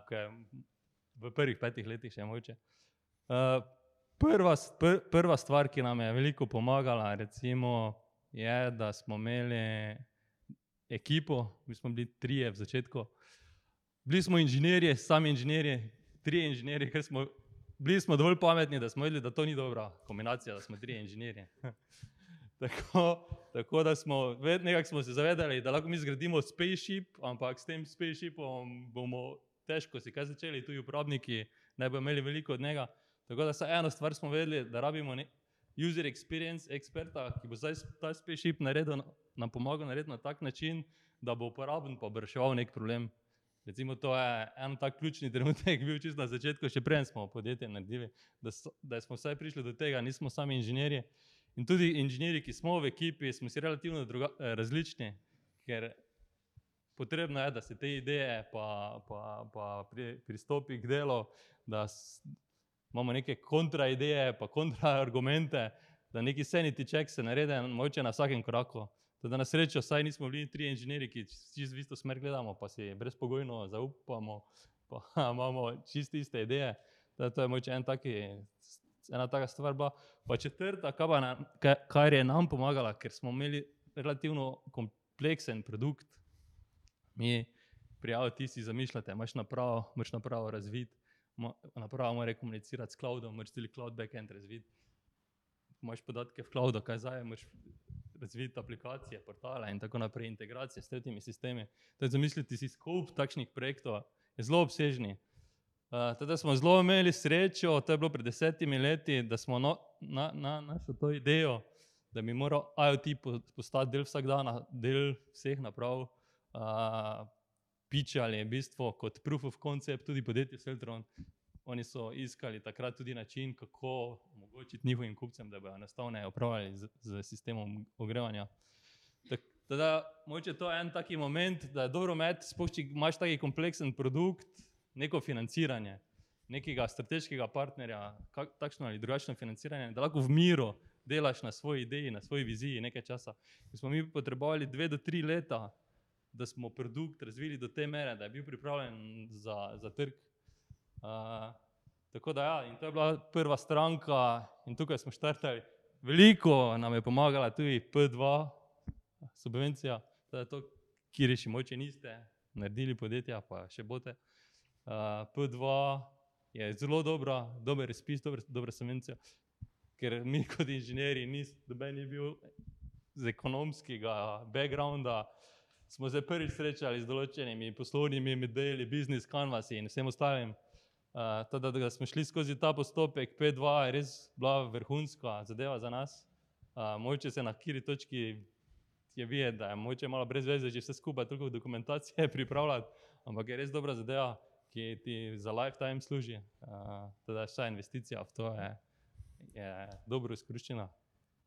v prvih petih letih še moče. Uh, prva, pr, prva stvar, ki nam je veliko pomagala, recimo, je, da smo imeli ekipo, mi smo bili trije v začetku, Bili smo inženirji, sami inženirji, tri inženirji, ker smo bili smo dovolj pametni, da smo vedeli, da to ni dobra kombinacija, da smo tri inženirji. *laughs* tako, tako da smo nekako smo se zavedali, da lahko mi zgradimo spaceship, ampak s tem spaceshipom bomo težko si kaj začeli, tudi uporabniki ne bodo imeli veliko od njega. Tako da samo eno stvar smo vedeli, da rabimo user experience eksperta, ki bo zdaj ta spaceship naredil, nam pomagal narediti na tak način, da bo uporaben pa bo reševal nek problem. Recimo, to je en tak ključni trenutek, bil čist na začetku, še prej smo podjetje naredili, da, so, da smo vsaj prišli do tega, nismo sami inženirji. In tudi inženirji, ki smo v ekipi, smo si relativno druga, eh, različni, ker potrebno je, da se te ideje pa, pa, pa pri, pristopi k delu, da s, imamo neke kontraideje, pa kontraargumente, *laughs* da neki sanity check se naredi moče na vsakem koraku. Da na srečo, saj nismo bili tri inženirji, ki čisto isto smer gledamo, pa si brezpogojno zaupamo, pa *laughs* imamo čisto iste ideje. Da to je moče en taki, ena taka stvar. Ba. Pa četrta, kar je nam pomagala, ker smo imeli relativno kompleksen produkt. Mi prijavljamo, ti si zamišljate, imaš napravo, imaš napravo razvid, napravo mora komunicirati s cloudom, imaš tudi cloud backend razvid. Imaš podatke v cloudu, kaj zdaj, imaš razviti aplikacije, portale in tako naprej, integracije s tretjimi sistemi. Torej, zamisliti si scope takšnih projektov je zelo obsežni. Uh, teda smo zelo imeli srečo, to je bilo pred desetimi leti, da smo no, na, na našo to idejo, da bi moral IoT postati del vsak dan, del vseh naprav, uh, pičali v bistvu kot proof of concept, tudi podjetje Celtron, Oni so iskali takrat tudi način, kako omogočiti njihovim kupcem, da bodo enostavno upravljali z, z sistemom ogrevanja. Teda, moče to je en taki moment, da je dobro imeti, spoh, če imaš taki kompleksen produkt, neko financiranje, nekega strateškega partnerja, kak, takšno ali drugačno financiranje, da lahko v miru delaš na svoji ideji, na svoji viziji nekaj časa. Mi smo mi potrebovali dve do tri leta, da smo produkt razvili do te mere, da je bil pripravljen za, za trg. Uh, tako da, ja, in to je bila prva stranka, in tukaj smo štartali. Veliko nam je pomagala tudi P2, subvencija, da je to, ki reši, moče niste naredili podjetja, pa še bote. Uh, P2 je zelo dobra, dober razpis, dobra, subvencija, ker mi kot inženirji, noben ni bil z ekonomskega backgrounda. Smo se prvič srečali z določenimi poslovnimi modeli, business canvasi in vsem ostalim. Uh, teda, da smo šli skozi ta postopek, P2 je res bila vrhunska zadeva za nas. Uh, moče se na kiri točki je videti, da je moče malo brez veze, že vse skupaj toliko dokumentacije *laughs* pripravljati, ampak je res dobra zadeva, ki ti za lifetime služi. Uh, teda, vsa investicija v to je, je dobro izkoriščena.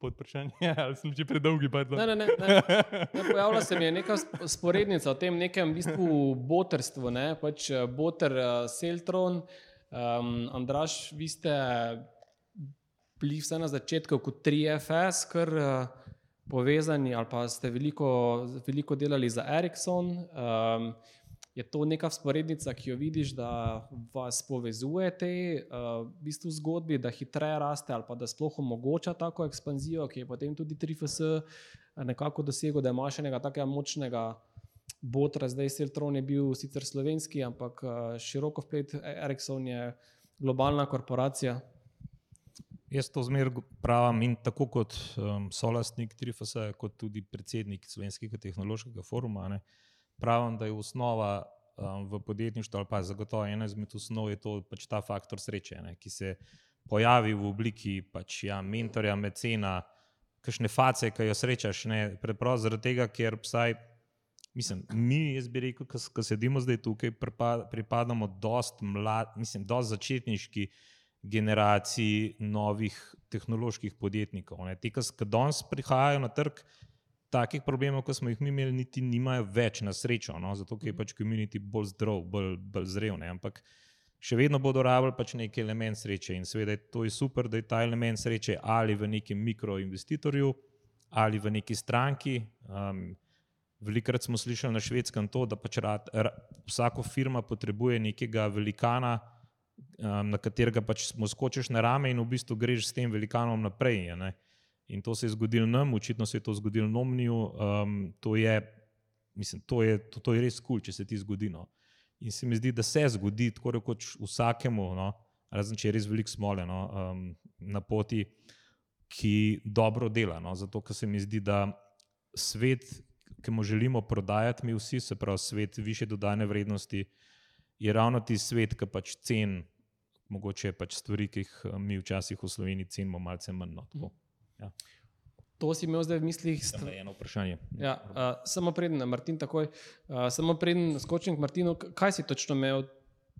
Podpršanje, *laughs* ali sem že predolgi? Ne, ne, ne, ne. Pojavila se mi je neka sporednica o tem nekem v bistvu botrstvu, ne? pač boter uh, Seltron. Um, Andraš, vi ste bili vse na začetku kot 3FS, kar uh, povezani ali pa ste veliko, veliko delali za Ericsson. Um, je to neka sporednica, ki jo vidiš, da vas povezuje te uh, v bistvu zgodbi, da hitreje raste ali pa da sploh omogoča tako ekspanzijo, ki je potem tudi 3FS nekako dosegel, da ima še nekaj takega močnega. Botra, zdaj Seltron je bil sicer slovenski, ampak široko vplet Ericsson je globalna korporacija. Jaz to zmeraj pravim in tako kot um, solastnik Trifasa, kot tudi predsednik Slovenskega tehnološkega foruma, ne, pravim, da je osnova um, v podjetništvu, ali pa zagotovo ena izmed osnov je to pač ta faktor sreče, ne, ki se pojavi v obliki pač, ja, mentorja, mecena, kakšne face, ki jo srečaš. Ne, preprosto zaradi tega, ker vsaj. Mislim, mi, jaz bi rekel, ki sedimo zdaj tukaj, pripadamo dost mlad, mislim, dost začetniški generaciji novih tehnoloških podjetnikov. Ne. Ti, ki danes prihajajo na trg, takih problemov, kot smo jih mi imeli, niti nimajo več na srečo, no, zato je pač komunit bolj zdrav, bolj, bolj zrev. Ne. Ampak še vedno bodo rabili pač neki element sreče in seveda je to je super, da je ta element sreče ali v nekem mikroinvestitorju ali v neki stranki. Um, Velikrat smo slišali na švedskem to, da pač rad, ra, vsaka firma potrebuje nekega velikana, um, na katerega pač skočiš na rame in v bistvu greš s tem velikanom naprej. Ne? In to se je zgodilo nam, očitno se je to zgodilo nomniju. Um, to, mislim, to, to, to je res kul, cool, če se ti zgodi. No? In se mi zdi, da se zgodi tako rekoč vsakemu, no? razen če je res veliko smole no? um, na poti, ki dobro dela. No? Zato, ker se mi zdi, da svet ki mu želimo prodajati, mi vsi, se pravi svet više dodane vrednosti, je ravno ti svet, ki pač cen, mogoče pač stvari, ki jih mi včasih v Sloveniji cenimo, malce manj. No, mhm. Ja. To si imel zdaj v mislih? St eno vprašanje. Ja, uh, samo preden, Martin, takoj, uh, samo preden skočim k Martinu, kaj si točno imel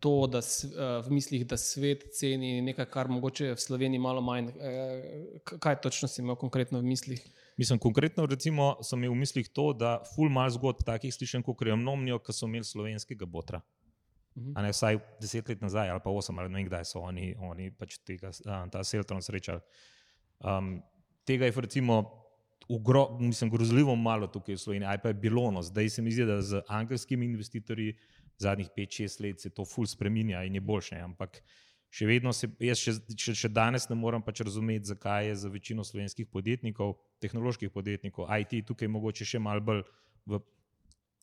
to, da s, uh, v mislih, da svet ceni nekaj, kar mogoče v Sloveniji malo manj? Uh, kaj točno si imel konkretno v mislih? Mislim, konkretno recimo, sem imel v mislih to, da ful mal zgodb takih slišim, kot je mnomnijo, ki so imeli slovenskega botra. Uh -huh. A ne vsaj deset let nazaj ali pa osem ali ne vem, kdaj so oni, oni pač tega, ta Seltron srečali. Um, tega je recimo ugro, mislim, grozljivo malo tukaj v Sloveniji, ali pa je bilo no, zdaj se mi zdi, da z angelskimi investitorji zadnjih pet, šest let se to ful spreminja in je boljše, ampak še vedno se, jaz še, še, še danes ne morem pač razumeti, zakaj je za večino slovenskih podjetnikov, tehnoloških podjetnikov, IT tukaj mogoče še malo bolj v,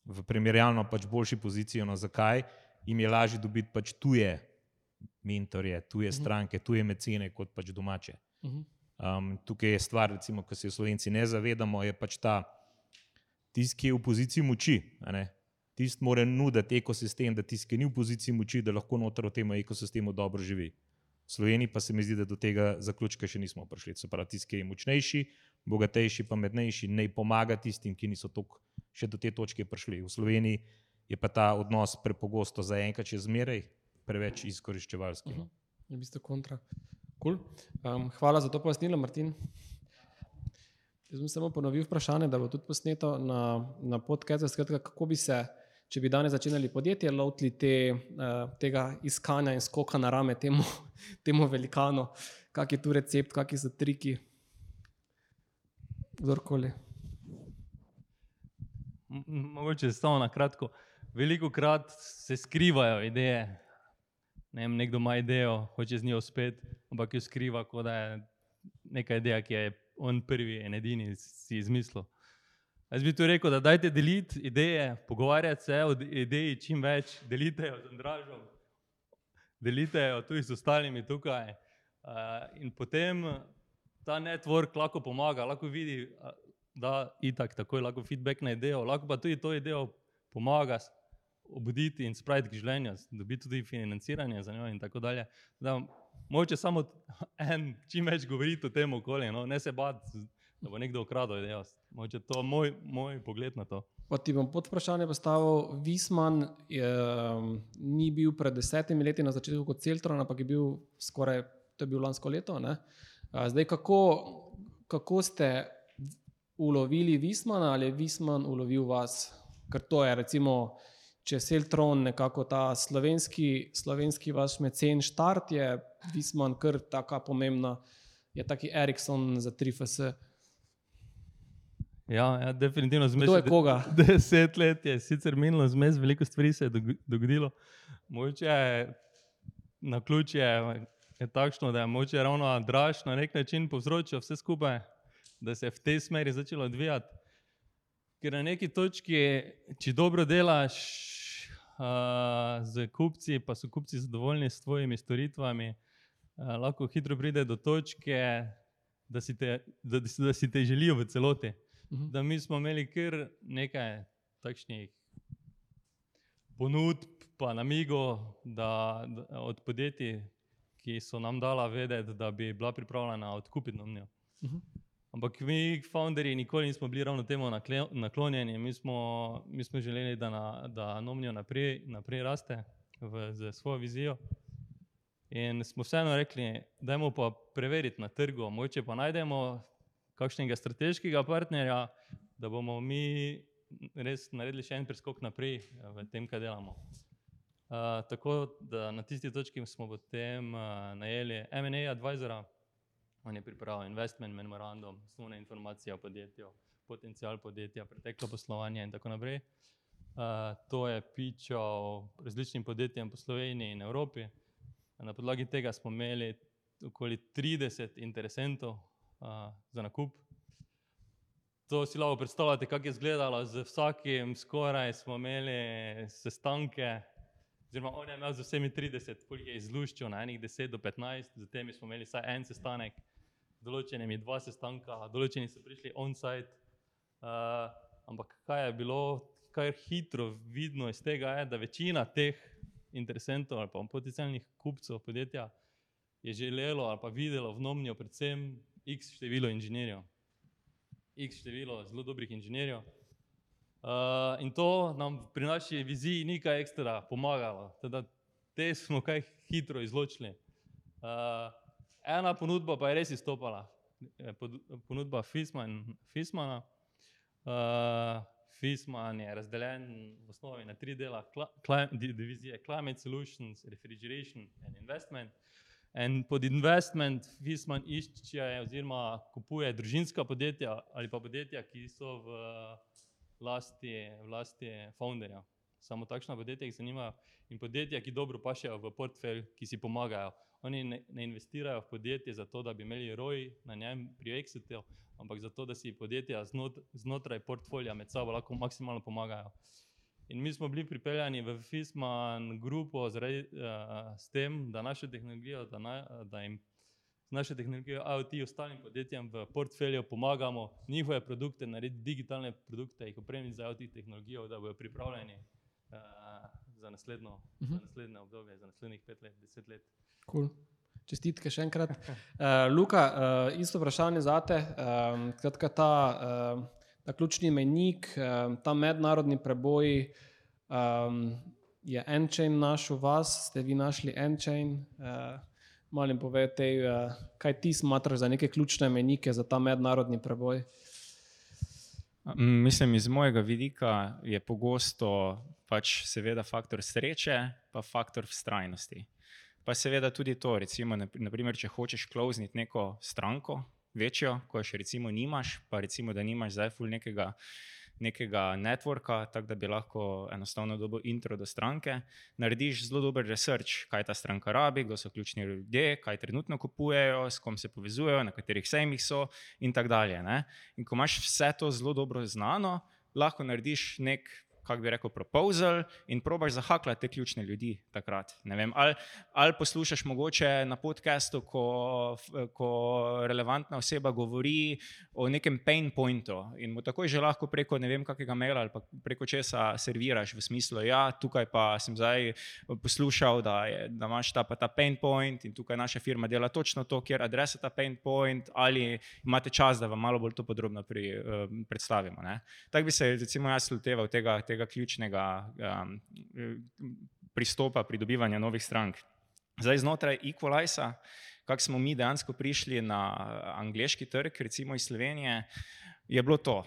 v primerjalno pač boljši poziciji, no zakaj jim je lažje dobiti pač tuje mentorje, tuje mhm. stranke, tuje mecene kot pač domače. Um, tukaj je stvar, recimo, ki se jo slovenci ne zavedamo, je pač ta tisk, ki je v poziciji moči tisti mora nuditi ekosistem, da tisti, ki ni v poziciji moči, da lahko noter v tem ekosistemu dobro živi. V Sloveniji pa se mi zdi, da do tega zaključka še nismo prišli. Se pravi, tisti, ki je močnejši, bogatejši, pametnejši, ne pomaga tistim, ki niso tok, še do te točke prišli. V Sloveniji je pa ta odnos prepogosto za enkrat, če zmeraj, preveč izkoriščevalski. Uh -huh. Je v bistvu kontra. Cool. Um, hvala za to pojasnilo, Martin. Jaz bom samo ponovil vprašanje, da bo tudi posneto na, na podkastu. Kako bi se če bi danes začeli podjetje, lotili te, uh, tega iskanja in skoka na rame temu, *laughs* temu velikanu, kak je tu recept, kakšni so triki, kdorkoli. Mogoče samo na kratko. Veliko krat se skrivajo ideje. Ne vem, nekdo ima idejo, hoče z njo uspeti, ampak jo skriva, kot da je neka ideja, ki je on prvi in edini si izmislil. Jaz bi tu rekel, da dajte deliti ideje, pogovarjati se o ideji čim več, delite jo z Andražom, delite jo tudi z ostalimi tukaj. In potem ta network lahko pomaga, lahko vidi, da itak takoj lahko feedback na idejo, lahko pa tudi to idejo pomaga obuditi in spraviti k življenju, dobiti tudi financiranje za njo in tako dalje. Da, moče samo en čim več govoriti o tem okolju, no? ne se bati da bo nekdo ukradel idejo. Moče to moj, moj pogled na to. Pa ti bom pod vprašanje postavil. Visman je, ni bil pred desetimi leti na začetku kot Celtron, ampak je bil skoraj, to je bilo lansko leto. Ne? Zdaj, kako, kako ste ulovili Vismana ali je Visman ulovil vas? Ker to je recimo. Če je Celtron nekako ta slovenski, slovenski vaš mecen štart, je Visman kar tako pomembna, je taki Erikson za 3FS. Ja, ja definitivno zmeš. To je koga? *laughs* Deset let je sicer minilo, zmes, veliko stvari se je dogodilo. Moče je na ključ je, je takšno, da je moče ravno draž na nek način povzročil vse skupaj, da se je v tej smeri začelo odvijati. Ker na neki točki, če dobro delaš uh, z kupci, pa so kupci zadovoljni s tvojimi storitvami, uh, lahko hitro pride do točke, da si te, da, da si te želijo v celoti. -huh. Mhm. da mi smo imeli kar nekaj takšnih ponudb, pa namigo da, da, od podjetij, ki so nam dala vedeti, da bi bila pripravljena odkupiti nomnijo. Uh -huh. Ampak mi, founderji, nikoli nismo bili ravno temu naklonjeni. Mi smo, mi smo želeli, da, na, da nomnijo naprej, naprej raste v, z svojo vizijo. In smo vseeno rekli, da je pa preveriti na trgu, moče pa najdemo kakšnega strateškega partnerja, da bomo mi res naredili še en preskok naprej eh, v tem, kaj delamo. Uh, tako da na tisti točki smo potem uh, najeli MNA advisora, on je pripravil investment memorandum, osnovne informacije o podjetju, potencial podjetja, preteklo poslovanje in tako naprej. Uh, to je pičal različnim podjetjem po Sloveniji in Evropi. Na podlagi tega smo imeli okoli 30 interesentov uh, za nakup, To si lahko predstavljate, kako je izgledalo. Z vsakim skoraj smo imeli sestanke, oziroma on je imel z vsemi 30, koliko je izluščil, na enih 10 do 15, z temi smo imeli vsaj en sestanek, določenimi dva sestanka, določeni so prišli on-site. Uh, ampak kaj je bilo, kar hitro vidno iz tega, je, da večina teh interesentov ali pa potencijalnih kupcev podjetja je želelo ali pa videlo v nomnju predvsem x število inženirjev. X število zelo dobrih inženirjev. Uh, in to nam pri naši viziji ni kaj ekstra pomagalo, teda te smo kaj hitro izločili. Uh, ena ponudba pa je res izstopala, ponudba Fisman, Fismana. Uh, Fisman je razdeljen v osnovi na tri dela, divizije Climate Solutions, Refrigeration and Investment. In pod investment Fisman išče oziroma kupuje družinska podjetja ali pa podjetja, ki so v lasti, vlasti founderja. Samo takšna podjetja jih zanimajo in podjetja, ki dobro pašejo v portfelj, ki si pomagajo. Oni ne, ne investirajo v podjetje zato, da bi imeli roj na njem pri exitu, ampak zato, da si podjetja znot, znotraj portfolja med sabo lahko maksimalno pomagajo. In mi smo bili pripeljani v FISMAN grupo zaradi, uh, s tem, da našo tehnologijo, da, na, da jim z našo tehnologijo IoT ostalim podjetjem v portfelju pomagamo njihove produkte, narediti digitalne produkte, jih opremiti za IoT tehnologijo, da bodo pripravljeni uh, za, naslednjo, uh -huh. za mhm. naslednje obdobje, za naslednjih pet let, deset let. Cool. Čestitke še enkrat. Uh, *laughs* Luka, uh, isto vprašanje za te. Kratka, ta, uh, ta ključni menik, um, ta mednarodni preboj, um, je en-chain našel vas, ste vi našli en-chain. Uh, Malo povejte, uh, kaj ti smatraš za neke ključne menike za ta mednarodni preboj. Mislim, iz mojega vidika je pogosto pač seveda faktor sreče, pa faktor vztrajnosti. Pa seveda tudi to, recimo, naprimer, če hočeš klozniti neko stranko, večjo, ko še recimo nimaš, pa recimo, da nimaš zdaj ful nekega, nekega networka, tako da bi lahko enostavno dobil intro do stranke, narediš zelo dober research, kaj ta stranka rabi, kdo so ključni ljudje, kaj trenutno kupujejo, s kom se povezujejo, na katerih sejmih so in tako dalje. Ne? In ko imaš vse to zelo dobro znano, lahko narediš nek kako bi rekel, proposal in probaš zahaklati te ključne ljudi takrat. Vem, ali, ali poslušaš mogoče na podkastu, ko, ko relevantna oseba govori o nekem pain pointu in mu takoj že lahko preko ne vem kakega maila ali preko česa serviraš v smislu, ja, tukaj pa sem zdaj poslušal, da, je, da imaš ta pa ta pain point in tukaj naša firma dela točno to, kjer adresa ta pain point ali imate čas, da vam malo bolj to podrobno pri, uh, predstavimo. Tako bi se recimo jaz loteval tega, tega tega ključnega um, pristopa pridobivanja novih strank. Zdaj, znotraj Equaliza, kako smo mi dejansko prišli na angliški trg, recimo iz Slovenije, je bilo to.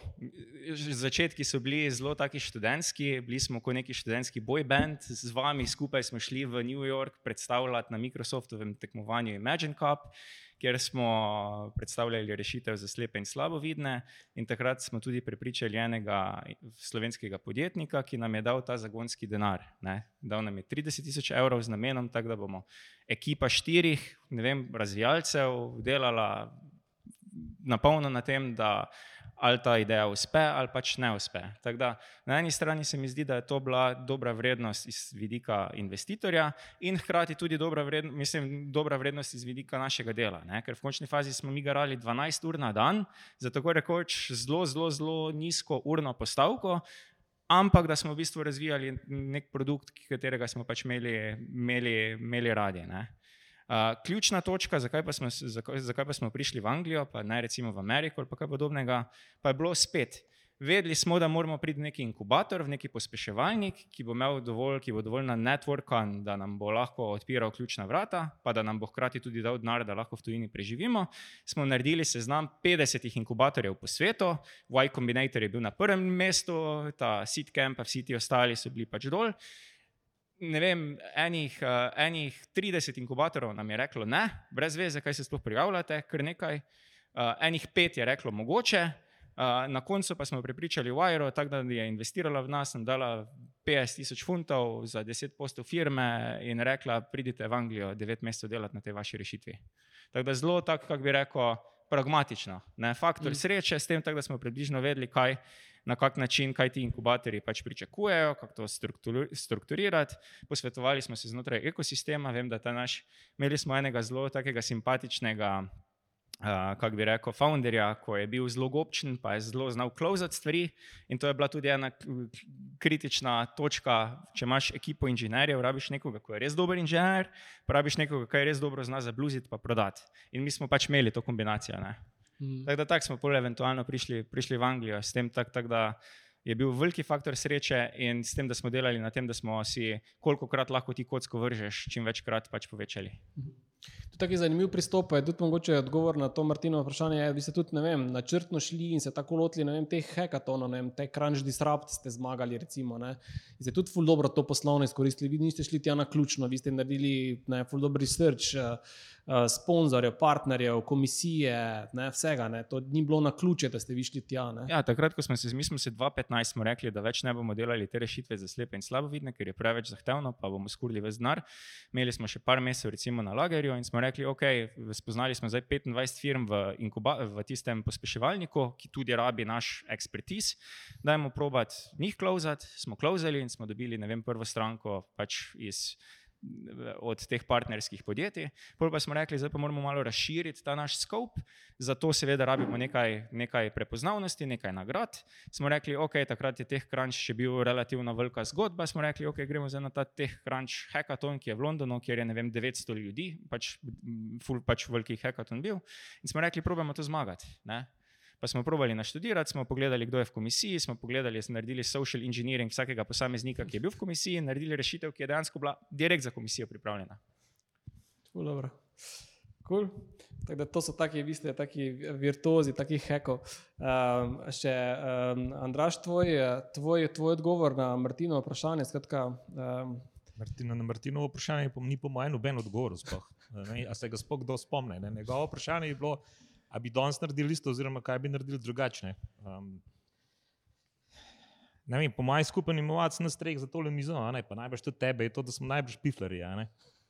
Začetki so bili zelo taki študentski, bili smo kot neki študentski boy band, z vami skupaj smo šli v New York predstavljati na Microsoftovem tekmovanju Imagine Cup kjer smo predstavljali rešitev za slepe in slabovidne. In takrat smo tudi prepričali enega slovenskega podjetnika, ki nam je dal ta zagonski denar. Ne. Dal nam je 30 tisoč evrov z namenom, tako da bomo ekipa štirih vem, razvijalcev delala na polno na tem, da ali ta ideja uspe ali pač ne uspe. Da, na eni strani se mi zdi, da je to bila dobra vrednost iz vidika investitorja in hkrati tudi dobra vrednost, mislim, dobra vrednost iz vidika našega dela. Ne? Ker v končni fazi smo mi garali 12 ur na dan za tako rekoč zelo, zelo, zelo nizko urno postavko. ampak da smo v bistvu razvijali nek produkt, katerega smo pač imeli, imeli, imeli radi. Ne. Uh, ključna točka, zakaj pa, smo, zakaj, zakaj pa smo prišli v Anglijo, pa ne recimo v Ameriko ali kaj podobnega, pa je bilo spet. Vedeli smo, da moramo priti v neki inkubator, v neki pospeševalnik, ki bo imel dovolj, ki bo dovolj na networkan, da nam bo lahko odpiral ključna vrata, pa da nam bo hkrati tudi dal denar, da lahko v tujini preživimo. Smo naredili seznam 50 inkubatorjev po svetu, Y Combinator je bil na prvem mestu, ta Seedcamp, pa vsi ti ostali so bili pač dol. Ne vem, enih, uh, enih 30 inkubatorov nam je reklo ne, brez veze, kaj se sploh prijavljate, kar nekaj. Uh, enih pet je reklo mogoče, na koncu pa smo prepričali Wire, tako da je investirala v nas, nam dala 50 tisoč funtov za 10 postov firme in rekla, pridite v Anglijo 9 mesecev delati na tej vaši rešitvi. Tako da zelo, tako kako bi rekel, pragmatično. Ne? Faktor mm. sreče s tem, tak, da smo približno vedeli, kaj, na kak način, kaj ti inkubatorji pač pričakujejo, kako to strukturirati. Posvetovali smo se znotraj ekosistema, vem, da ta naš, imeli smo enega zelo takega simpatičnega uh, kako bi rekel, founderja, ko je bil zelo gobčen, pa je zelo znal klozati stvari. In to je bila tudi ena kritična točka. Če imaš ekipo inženirjev, rabiš nekoga, ki je res dober inženir, pa rabiš nekoga, ki je res dobro zna zabluziti in prodati. In mi smo pač imeli to kombinacijo. Mm. Tako da tak smo pol eventualno prišli, prišli v Anglijo, s tem tak, tak, da. Je bil veliki faktor sreče in s tem, da smo delali na tem, da smo si, koliko krat lahko ti kocko vržeš, čim večkrat pač povečali. Mhm. To je tako zanimiv pristop, je tudi mogoče odgovor na to Martino vprašanje. Je, vi ste tudi vem, načrtno šli in se tako lotili vem, teh hekatonov, te crunch disrupt ste zmagali. Recimo, ste tudi ful dobro to poslovno izkoristili. Vi niste šli tja na ključno, vi ste naredili ne, ful dobro research. Uh, sponzorjev, partnerjev, komisije, ne, vsega. Ne. To ni bilo na ključe, da ste višli tja. Ja, takrat, ko smo se, mi smo se 2015 smo rekli, da več ne bomo delali te rešitve za slepe in slabovidne, ker je preveč zahtevno, pa bomo skurili več denar. Imeli smo še par mesecev, recimo na lagerju, in smo rekli, ok, spoznali smo zdaj 25 firm v, inkuba, v tistem pospeševalniku, ki tudi rabi naš ekspertiz. Dajmo probati njih klozati, smo klozali in smo dobili vem, prvo stranko pač iz od teh partnerskih podjetij. Prvo pa smo rekli, da pa moramo malo razširiti ta naš scope, zato seveda rabimo nekaj, nekaj prepoznavnosti, nekaj nagrad. Smo rekli, ok, takrat je teh crunch še bil relativno velika zgodba. Smo rekli, ok, gremo zdaj na ta teh crunch hackathon, ki je v Londonu, kjer je ne vem 900 ljudi, pač full pač veliki hackathon bil. In smo rekli, probujemo to zmagati. Ne? Pa smo probali naštudirati, smo pogledali, kdo je v komisiji, smo pogledali, smo naredili social engineering vsakega posameznika, ki je bil v komisiji, in naredili rešitev, ki je dejansko bila direkt za komisijo pripravljena. Dobro. Cool. Da, to so taki, vi ste taki virtuozi, taki hekov. Um, še um, Andraš, tvoj, tvoj, tvoj odgovor na Martino vprašanje. Skratka, um, Martino, na Martino vprašanje ni po mojem noben odgovor. A se ga sploh kdo spomne? Ne? Njegovo vprašanje je bilo, A bi danes naredili isto, oziroma kaj bi naredili drugače? Um, vem, po mojem skupaj inovacijam na streh za tole mizo, pa najbrž tudi tebe, je to, da smo najbrž piflari.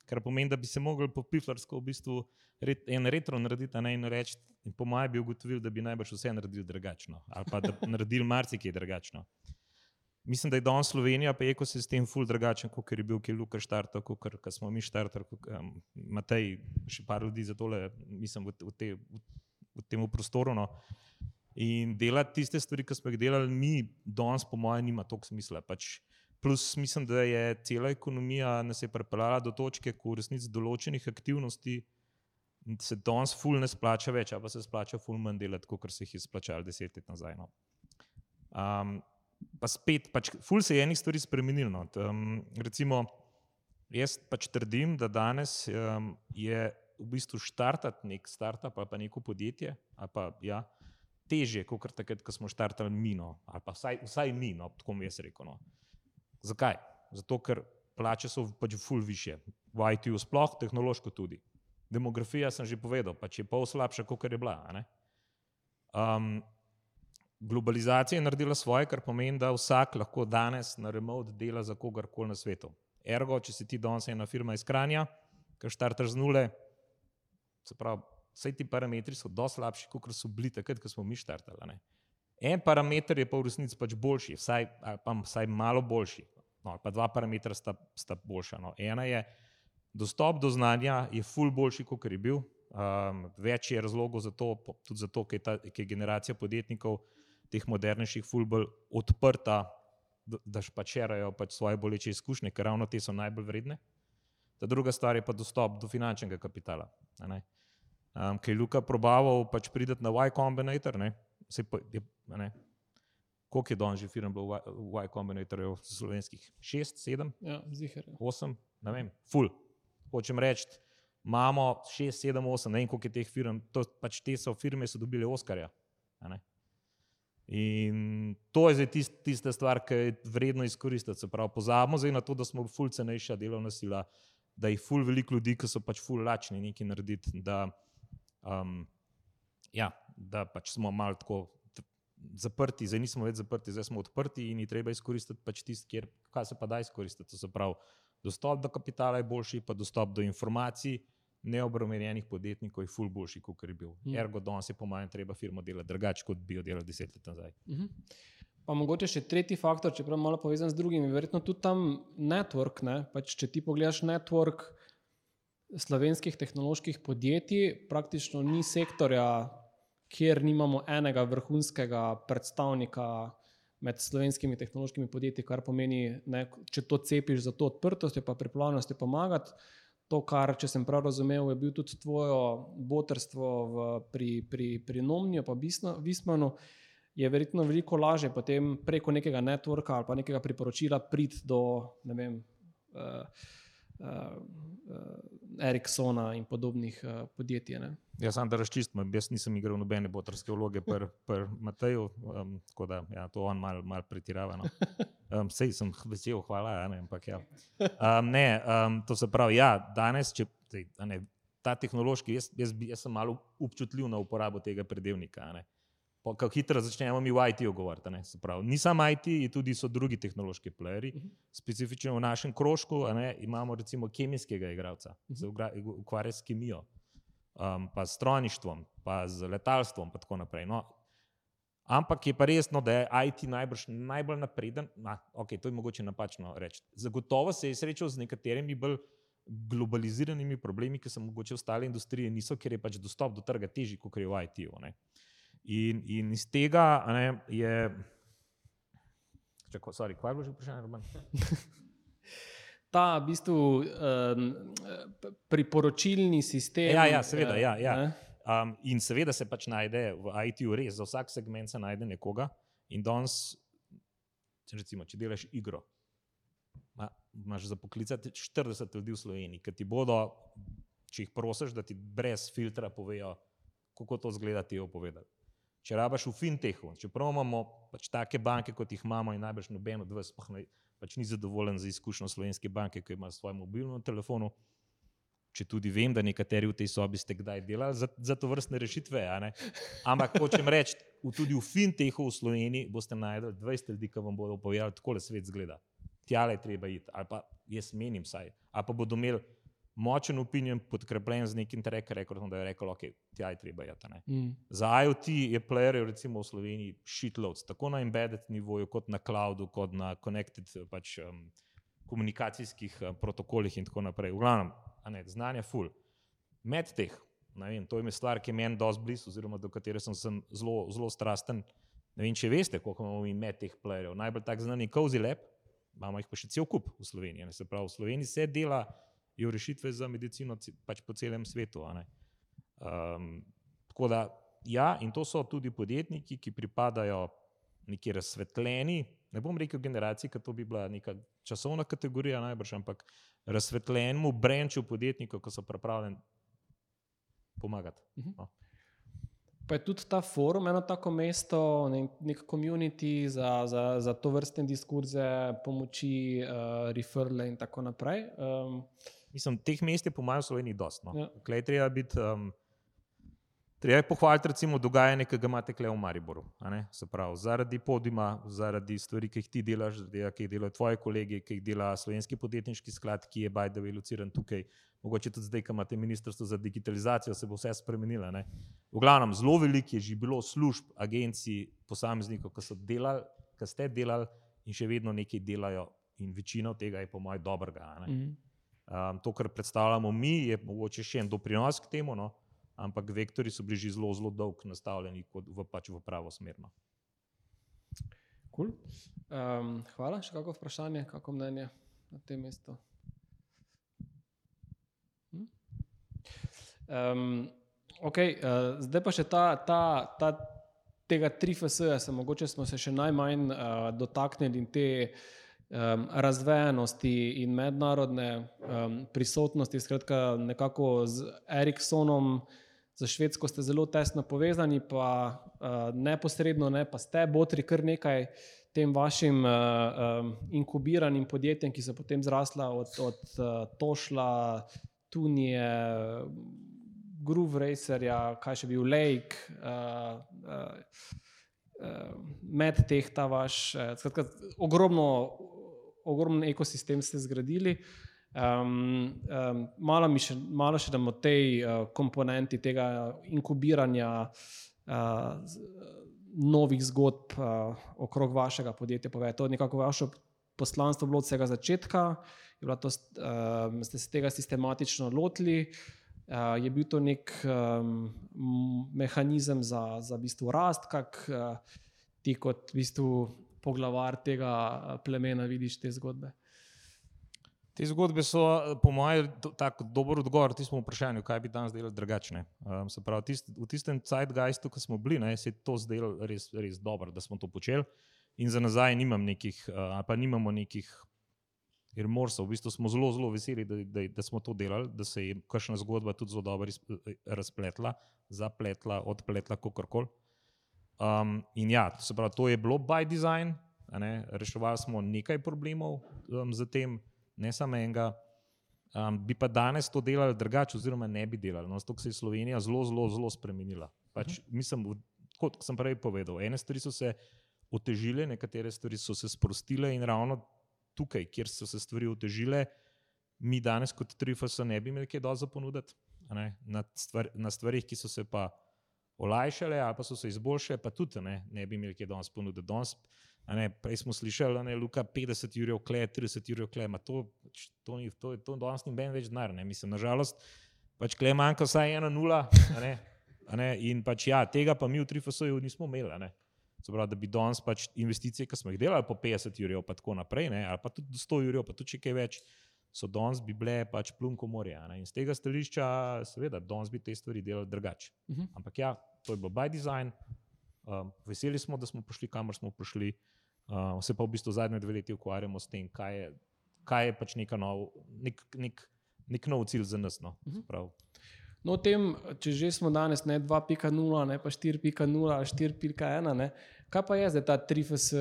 Kar pomeni, da bi se mogli po piflarsko v bistvu ret, en retro narediti ne, in reči, in po mojem bi ugotovili, da bi najbrž vse naredili drugačno ali pa da naredili marsikaj drugačno. Mislim, da je danes Slovenija, pa je ekosistem ful drugačen, kot je bil, ki je Luka štartal, kot smo mi štartali, um, Matej, še par ljudi za tole, mislim, v, v, te, v, v tem prostoru. No. In delati tiste stvari, ki smo jih delali, mi danes, po mojem, nima toliko smisla. Pač plus, mislim, da je cela ekonomija nas je pripeljala do točke, ko v resnici določenih aktivnosti se danes ful ne splača več, pa se splača ful manj delati, kot se jih je splačalo deset let nazaj. No. Um, pa spet, pač, ful se je enih stvari spremenilo. No. Um, recimo, jaz pač trdim, da danes um, je v bistvu štartati nek startup ali pa neko podjetje, ali pa ja, težje, kot takrat, ko smo štartali mino, ali pa vsaj, vsaj mino, tako mi je rekel. No. Zakaj? Zato, ker plače so pač ful više, v IT-ju sploh, tehnološko tudi. Demografija sem že povedal, pač je pol slabša, kot je bila. Um, globalizacija je naredila svoje, kar pomeni, da vsak lahko danes na remote dela za kogarkoli na svetu. Ergo, če si ti danes ena firma iz Kranja, ki štartaš z nule, Se pravi, vse ti parametri so dosti slabši, kot so bili takrat, ko smo mi štartali. En parameter je pa v resnici pač boljši, vsaj, pa vsaj malo boljši. No, pa dva parametra sta, sta boljša. No. Ena je, dostop do znanja je ful boljši, kot je bil. Um, več je razlogov za to, tudi zato, ker je, ta, ker je generacija podjetnikov, teh modernejših, ful bolj odprta da, da špačerajo pač svoje boleče izkušnje, ker ravno te so najbolj vredne. Ta druga stvar je pa dostop do finančnega kapitala. Um, Ker je Luka probaval pač priti na Y Combinator, ne, se pa, je, ne, koliko je danes že firm bilo v Y Combinatorju slovenskih? Šest, sedem, Ja, ziher. osem, ne vem, full. Hočem reči, imamo šest, sedem, osem, ne vem koliko je teh firm, to pač te so firme, so dobile Oskarja. In to je zdaj tist, tista stvar, ki je vredno izkoristiti. Se pravi, pozabimo zdaj na to, da smo ful cenejša delovna sila, da je ful veliko ljudi, ki so pač ful lačni nekaj narediti, da, um, ja, da pač smo malo tako zaprti, zdaj nismo več zaprti, zdaj smo odprti in je treba izkoristiti pač tisto, kjer, kaj se pa da izkoristiti. To se pravi, dostop do kapitala je boljši, pa dostop do informacij neobremenjenih podjetnikov je ful boljši, kot je bil. Mm. Ergo danes je po mojem treba firmo delati drugače, kot bi jo delali deset let nazaj. Mhm. Pa mogoče še tretji faktor, čeprav malo povezan z drugimi, verjetno tudi tam network. Ne? Pač, če ti pogledaš network slovenskih tehnoloških podjetij, praktično ni sektorja, kjer nimamo enega vrhunskega predstavnika med slovenskimi tehnološkimi podjetji, kar pomeni, ne, če to cepiš za to odprtost, pa pripravljenost pomagati. To, kar, če sem prav razumel, je bil tudi tvoje botrstvo v, pri, pri, pri Nomniju, pa Vismanu, je verjetno veliko lažje potem preko nekega networka ali pa nekega priporočila priti do ne vem, uh, uh, uh, Ericssona in podobnih uh, podjetij. Ne? Jaz sem da razčistim, jaz nisem igral nobene botrske vloge pri pr Mateju, um, tako da ja, to on mal, mal pretirava. No. *laughs* Um, sej sem vesel, hvala, ja, ne, ampak ja. Um, ne, um, to se pravi, ja, danes, če a ne, ta tehnološki, jaz, jaz, jaz sem malo občutljiv na uporabo tega predevnika. a ne. Po- Ko hitro začnemo mi v IT govoriti, se pravi, ni samo IT, tudi so drugi tehnološki playeri. Specifično v našem krožku ne, imamo recimo kemijskega igralca, se ugra- ukvarja s kemijo um, pa s strojništvom, pa z letalstvom, in tako naprej. No, ampak je pa res, no, da je IT najbrž najbolj napreden. Na, okay, to je mogoče napačno reči. Zagotovo se je srečal z nekaterimi bolj globaliziranimi problemi, ki se mogoče ostale industrije niso, ker je pač dostop do trga težji, kot je v IT-u. In, in iz tega ne, je. Čakaj, sorry, kaj je bilo že vprašanje? *laughs* Ta v bistvu um, priporočilni sistem. Ja, ja, seveda, ja, ja. ne, Um, in seveda se pač najde v IT-ju res, za vsak segment se najde nekoga. In danes, če recimo, če delaš igro, ma, imaš za poklicati 40 ljudi v Sloveniji, ki ti bodo, če jih prosiš, da ti brez filtra povejo, kako to zgleda, ti jo povedali. Če rabaš v fintechu, čeprav imamo pač take banke, kot jih imamo, in najbrž noben od vas pač ni zadovoljen z izkušnjo slovenske banke, ki ima svoj mobilni telefon, če tudi vem, da nekateri v tej sobi ste kdaj delali za, za to vrstne rešitve. Ampak hočem reči, tudi v fintechu v Sloveniji boste najdel 20 ljudi, ki vam bodo povedali, kako svet zgleda. Tja je treba iti, ali pa jaz menim vsaj. Ali pa bodo imeli močen opinion podkrepljen z nekim track recordom, da je rekel, ok, tja je treba iti. a ne. Mm. Za IoT je playerjev recimo v Sloveniji shitloads, tako na embedded nivoju, kot na cloudu, kot na connected pač, um, komunikacijskih uh, protokolih in tako naprej. V glavnem, a ne, znanje full. Med teh, ne vem, to je stvar, ki je meni dosti blizu, oziroma do katere sem, sem zelo, zelo strasten. Ne vem, če veste, koliko imamo mi med teh playerjev. Najbolj tak znan je Cozy Lab, imamo jih pa še cel kup v Sloveniji. Ne, se pravi, v Sloveniji se dela je rešitve za medicino pač po celem svetu. Um, tako da, ja, in to so tudi podjetniki, ki pripadajo neki razsvetljeni, ne bom rekel generaciji, ker to bi bila neka časovna kategorija najbrž, ampak razsvetljenemu branču podjetnikov, ki so pripravljeni pomagati. No. Pa je tudi ta forum eno tako mesto, ne- nek community za, za, za to vrstne diskurze, pomoči, uh, referle in tako naprej. Um, Mislim, teh mest je po mojem Sloveniji dosti. No. Ja. Klej treba biti. Um, Treba je pohvaliti, recimo, dogajanje, ki ga imate tukaj v Mariboru. pravi, zaradi podima, zaradi stvari, ki jih ti delaš, zaradi tega, ki jih delajo tvoji kolegi, ki jih dela Slovenski podjetniški sklad, ki je Bajda lociran tukaj. Mogoče tudi zdaj, ko imate ministrstvo za digitalizacijo, se bo vse spremenilo. ne. V glavnem, zelo veliko je že bilo služb, agencij, posameznikov, ki so delali, ki ste delali in še vedno nekaj delajo, in večina od tega je, po mojem, dobrega. a ne. Um, to, kar predstavljamo mi, je mogoče še en doprinos k temu, no? ampak vektori so bili že zelo, zelo dolgo nastavljeni v, pač v pravo smer. No. Cool. Um, hvala. Še kako vprašanje, kako mnenje na tem mestu? Hm? Um, okay, uh, zdaj pa še ta, ta, ta, tega 3FS-ja, se mogoče smo se še najmanj uh, dotaknili in te um, razvejanosti in mednarodne um, prisotnosti, skratka, nekako z Eriksonom. Za Švedsko ste zelo tesno povezani, pa uh, neposredno, ne, pa ste botri kar nekaj tem vašim uh, um, inkubiranim podjetjem, ki so potem zrasla od, od uh, Tošla, Tunije, Groove Racerja, kaj še bil Lake, uh, uh, uh, MedTech, ta vaš, uh, skratka, ogromno, ogromen ekosistem ste zgradili. Um, um, malo, še, malo še damo tej uh, komponenti tega inkubiranja uh, novih zgodb uh, okrog vašega podjetja. Povej. To je nekako vaše poslanstvo bilo od vsega začetka, to, uh, ste se tega sistematično lotili. Uh, je bil to nek um, mehanizem za, za v bistvu rast, kak uh, ti kot v bistvu poglavar tega plemena vidiš te zgodbe? Te zgodbe so, po mojem, tako dober odgovor tistemu vprašanju, kaj bi danes delali drugače. Um, se pravi, tist, v tistem zeitgeistu, ki smo bili, ne, se je to zdelo res, res dobro, da smo to počeli. In za nazaj nimam nekih, uh, pa nimamo nekih irmorsov. V bistvu smo zelo, zelo veseli, da, da, da smo to delali, da se je kakšna zgodba tudi zelo dobro razpletla, zapletla, odpletla, kako koli. Um, in ja, se pravi, to je bilo by design, reševali smo nekaj problemov um, z tem ne samo enega. Um, bi pa danes to delali drugače, oziroma ne bi delali. No, zato se je Slovenija zelo, zelo, zelo spremenila. Pač, mhm. mislim, kot sem prej povedal, ene stvari so se otežile, nekatere stvari so se sprostile in ravno tukaj, kjer so se stvari otežile, mi danes kot Trifas ne bi imeli kaj dosti za ponuditi. Na, stvar, na stvarih, ki so se pa olajšale ali pa so se izboljšale, pa tudi ne, ne bi imeli kaj dosti ponuditi. Danes, Ne, prej smo slišali, da je Luka 50 ur, kle, 30 ur, kle. To, pač, to, ni, to, to danes ni ben več denar. Mislim, nažalost, pač kle manjka vsaj ena nula. Ne, ne, in pač ja, tega pa mi v Trifosoju nismo imeli. Pravi, da bi danes pač investicije, ki smo jih delali po 50 ur, pa tako naprej, ne, ali pa tudi 100 ur, pa tudi če kaj več, so danes bi bile pač plunko morja. In z tega stališča, seveda, danes bi te stvari delali drugače. Uh mhm. -huh. Ampak ja, to je bilo by design. Um, veseli smo, da smo prišli, kamor smo prišli. Uh, se pa v bistvu zadnje dve leti ukvarjamo s tem, kaj je, kaj je pač nov, nek, nek, nek nov cilj za nas. No, mhm. no tem, če že smo danes ne 2.0, ne pa 4.0 ali 4.1, kaj pa je zdaj ta trifes,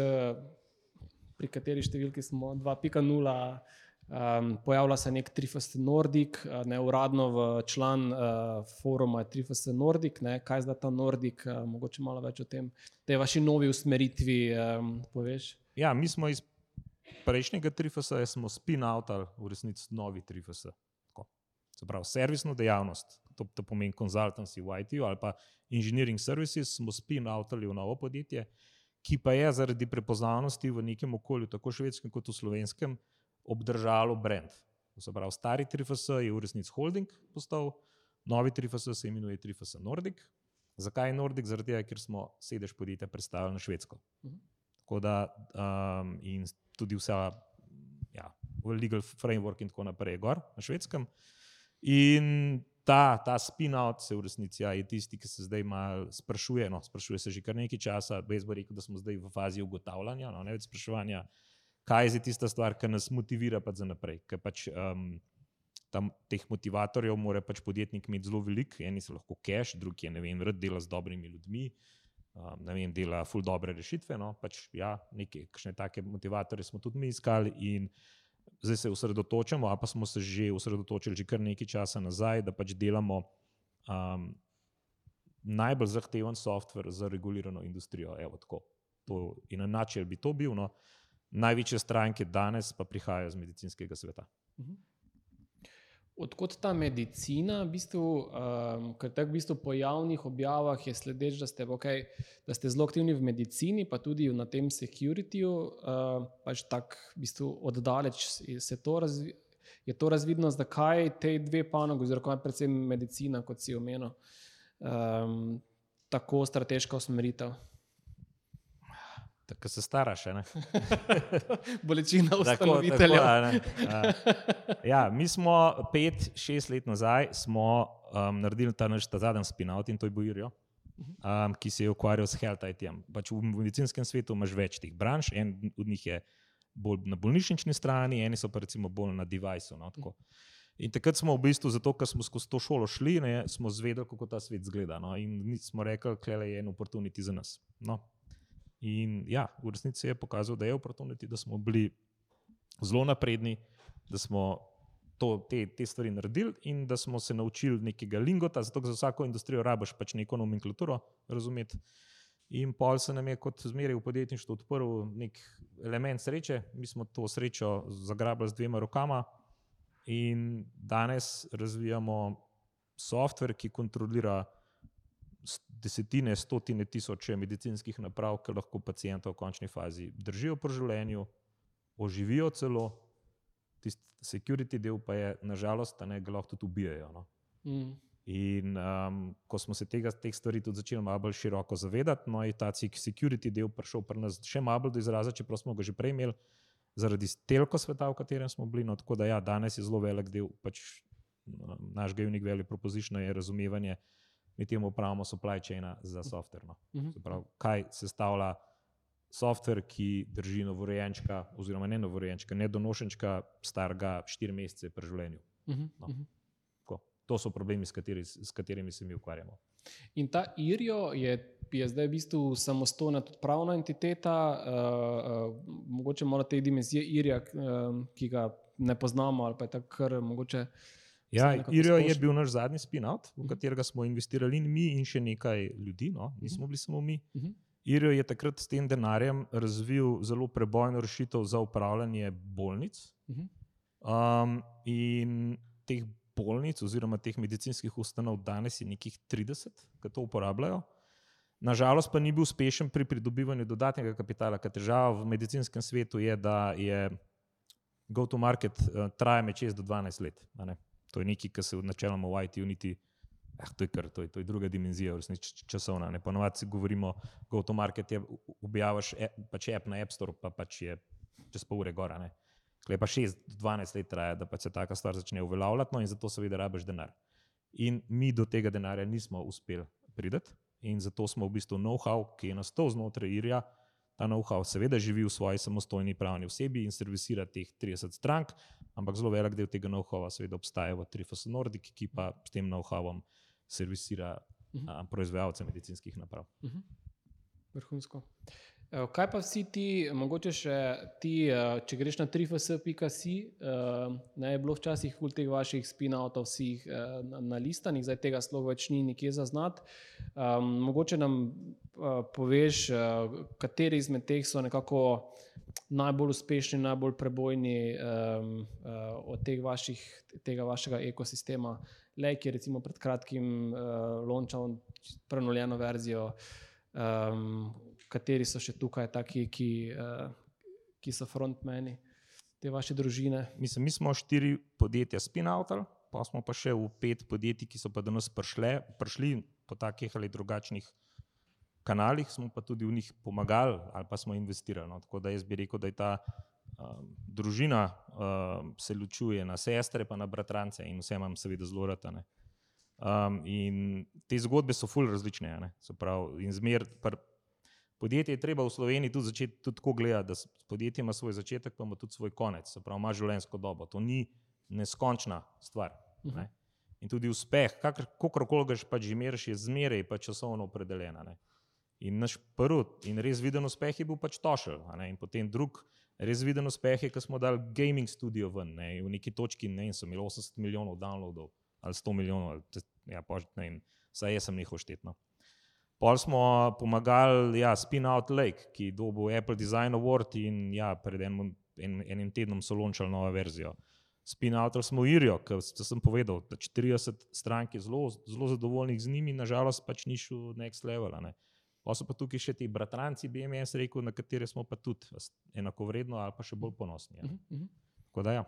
pri kateri številki smo 2.0? Um, pojavlja se nek Trifast Nordic, ne uradno v član uh, foruma Trifast Nordic. Ne, kaj zdaj ta Nordic, uh, mogoče malo več o tem, te vaši novi usmeritvi um, poveš? Ja, mi smo iz prejšnjega Trifasta, smo spin-outali v resnici novi Trifast. Se pravi, servisno dejavnost, to, to pomeni konzultanci v IT ali pa engineering services, smo spin-outali v novo podjetje, ki pa je zaradi prepoznavnosti v nekem okolju, tako švedskem kot v slovenskem obdržalo brand. Pravi, stari 3FS je v resnici holding postal, novi 3FS se imenuje 3FS Nordic. Zakaj je Nordic? Zaradi tega, ker smo sedež podjetja predstavili na Švedsko. Mhm. Tako da um, in tudi vsa ja, legal framework in tako naprej gor na Švedskem. In ta, ta spin-out se v resnici ja, je tisti, ki se zdaj malo sprašuje. No, sprašuje se že kar nekaj časa, brez bo rekel, da smo zdaj v fazi ugotavljanja, no, ne več spraševanja kaj je tista stvar, ki nas motivira pa za naprej. Ker pač um, tam teh motivatorjev mora pač podjetnik imeti zelo veliko, eni so lahko cash, drugi je ne vem, rad dela z dobrimi ljudmi. Um, ne vem, dela ful dobre rešitve. No? Pač, ja, neke take motivatorje smo tudi mi iskali in zdaj se osredotočamo, a pa smo se že osredotočili že kar nekaj časa nazaj, da pač delamo um, najbolj zahteven softver za regulirano industrijo. Evo, to, in na način bi to bil. No? Največje stranke danes pa prihajajo iz medicinskega sveta. Mhm. Odkot ta medicina, v bistvu, um, ker tako v bistvu po javnih objavah je sledeč, da ste, okay, da ste zelo aktivni v medicini, pa tudi na tem securityju, uh, pač tako v bistvu oddaleč se to razvija. Je to razvidno, zakaj te dve panogi, oziroma predvsem medicina, kot si omenil, um, tako strateška usmeritev? Tako se staraš. ne. *laughs* Bolečina Tako- ustanovitelja. tako, ne. A, Ja, mi smo pet, šest let nazaj smo, um, naredili ta naš ta zadnji spin-out in to je bil Irjo, um, ki se je ukvarjal s health IT-jem. Pač v medicinskem svetu imaš več teh branž, en od njih je bolj na bolnišnični strani, eni so pa recimo bolj na devajsu. No, tako. in takrat smo v bistvu, zato ker smo skozi to šolo šli, ne, smo zvedeli, kako ta svet izgleda. No, in smo rekli, da je en opportunity za nas. No. In ja, v resnici je pokazal, da je opportunity, da smo bili zelo napredni, da smo to, te, te stvari naredili in da smo se naučili nekega lingota, zato za vsako industrijo rabiš pač neko nomenklaturo razumeti. In pol se nam je kot zmeraj v podjetništvu odprl nek element sreče. Mi smo to srečo zagrabili z dvema rokama in danes razvijamo softver, ki kontrolira desetine, stotine tisoče medicinskih naprav, ki lahko pacijenta v končni fazi držijo pri življenju, oživijo celo, tisti security del pa je, nažalost, da ne ga lahko tudi ubijajo. No. Mm. In um, ko smo se tega, teh stvari tudi začeli malo bolj široko zavedati, no je ta sec- security del prišel pri nas še malo bolj do izraza, čeprav smo ga že prej imeli, zaradi telko sveta, v katerem smo bili. No, tako da ja, danes je zelo velik del pač, našega unique value proposition je razumevanje, mi temu pravimo supply chaina za software. No. Mhm. Se pravi, kaj sestavlja software, ki drži novorojenčka, oziroma ne novorojenčka, ne donošenčka, starega 4 mesece pri življenju. Mhm. No. Mhm. Tako. To so problemi, s, kateri, s katerimi se mi ukvarjamo. In ta Irijo je, je zdaj v bistvu samostojna pravna entiteta, uh, uh, mogoče malo te dimenzije Irija, uh, ki ga ne poznamo, ali pa je tako kar mogoče. Ja, Irijo je bil naš zadnji spin-out, v Mhm. katerega smo investirali in mi, in še nekaj ljudi, no, nismo bili samo mi. Mhm. Irijo je takrat s tem denarjem razvil zelo prebojno rešitev za upravljanje bolnic. Mhm. Um, in teh bolnic, oziroma teh medicinskih ustanov, danes je nekih 30, ki to uporabljajo. Nažalost pa ni bil uspešen pri pridobivanju dodatnega kapitala, ker težava v medicinskem svetu je, da je go-to-market uh, traja med 6 do 12 let. To je nekaj, kar se načeloma v IT-ju niti. Eh, to, je kar, to, je, to je druga dimenzija, v resnici č- časovna. ne. Ponovadi si govorimo, go-to-market je, u- objaviš e, pač app na App Store, pa pač je čez pol ure gora. Tukaj pa 6-12 let traja, da pač se taka stvar začne uveljavljati, no in zato seveda rabiš denar. In mi do tega denarja nismo uspeli priti, in zato smo v bistvu know-how, ki je nastal znotraj Irja, ta know-how seveda živi v svoji samostojni pravni osebi in servisira teh 30 strank, ampak zelo velik del tega know-howa seveda obstaja v Trifos Nordic, ki pa s tem know-howom servisira Mhm. a, proizvajalce medicinskih naprav. Mhm. Vrhunsko. Evo, Kaj pa vsi ti, mogoče še ti, eh, če greš na trifs.si, ne je bilo včasih kul teh vaših spin-outov vseh eh, na- na listanih, zdaj tega sploh več ni nikje zaznati. Um, mogoče nam uh, poveš, uh, kateri izmed teh so nekako najbolj uspešni, najbolj prebojni um, uh, od teh vaših, tega vašega ekosistema. Lek je recimo pred kratkim uh, launchal prenovljeno verzijo. Um, kateri so še tukaj, taki, ki, uh, ki so frontmeni te vaše družine? Mislim, mi smo štiri podjetja spin-outali, pa smo pa še v pet podjetij, ki so pa do nas prišle, prišli po takih ali drugačnih kanalih, smo pa tudi v njih pomagali ali pa smo investirali. No. Tako da jaz bi rekel, da je ta um, družina um, se ločuje na sestre, pa na bratrance in vse imam seveda zelo rata. ne. Um, in te zgodbe so ful različne. ne. Se pravi, in zmer, pr, podjetje je treba v Sloveniji tudi začeti tudi tako gledati, da podjetje ima svoj začetek, pa ima tudi svoj konec, se pravi, ima življenjsko dobo. To ni neskončna stvar. Ne. In tudi uspeh, kakorkoli ga pač že meriš, je zmeraj pač časovno opredeljena. Ne. In naš prvi in res viden uspeh je bil pač Tošel. In potem drug res viden uspeh je, ko smo dali gaming studio ven, ne, v neki točki, ne vem, so imeli 80 milijonov downloadov ali 100 milijonov, ali, ja, pač, ne vem, saj jaz sem njihov štetno. Pol smo pomagali, ja, Spin Out Lake, ki je dobil Apple Design Award in ja, pred enim, en, enim tednom so launchali novo verzijo. Spin Out smo Irijo, ki sem povedal, da 40 strank je zelo, zelo zadovoljnih z njimi, nažalost pač ni šel next level. Ne. Pa so pa tukaj še ti bratranci BMS, rekel, na katere smo pa tudi enakovredno ali pa še bolj ponosni. a ne. Mhm, mhm. Tako da ja.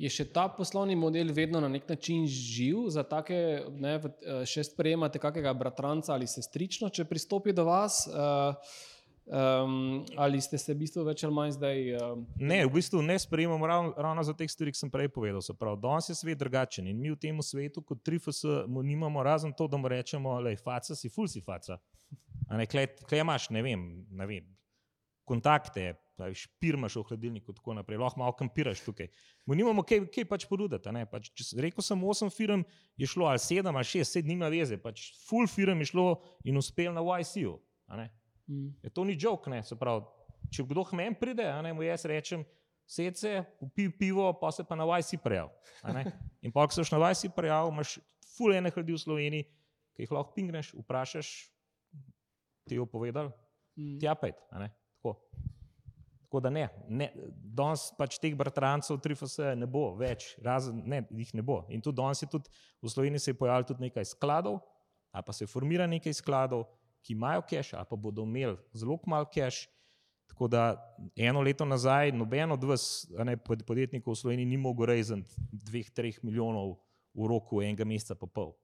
Je še ta poslovni model vedno na nek način živ, za take, ne, eh, še sprejemate kakega bratranca ali sestrično, če pristopi do vas? Uh, Um, ali ste se v bistvu več ali manj zdaj? Um, Ne, v bistvu ne sprejemamo ravno, ravno za te stvari, ki sem prej povedal. Danes je svet drugačen in mi v tem svetu, kot trifus, mu nimamo razen to, da mu rečemo, je faca, si ful si faca. Ne, klej, klej imaš, ne vem, ne vem, kontakte, a veš, špir imaš v hladilniku, tako naprej, lahko malo kampiraš tukaj. Mu nimamo kaj, kaj pač ne, Pač, rekel sem, osem firm je šlo, ali sedem, ali šest, sedem, nima veze. Pač full firm je šlo in uspel na YC-u. mm, Je to ni jok, ne, se pravi, če kdo k meni pride, a ne mu jaz rečem, sedaj se, upi pivo, pa se pa na YC prijav. *laughs* In pa, ko se na YC prijav, imaš full ene ljudi v Sloveniji, ki jih lahko pingneš, vprašaš, ti jo povedal, mm. tja pet. Tako. Tako da ne, ne danes pač teh bratrancev, trifose ne bo več, razen ne, jih ne bo. In tudi danes je tudi v Sloveniji se je pojavilo tudi nekaj skladov, ali pa se formira nekaj skladov, ki imajo cache, ali pa bodo imeli zelo malo cache. Tako da eno leto nazaj noben od vas, ne pod- podjetnikov v Sloveniji, ni mogel rezati dveh, treh milijonov v roku enega meseca pa pol.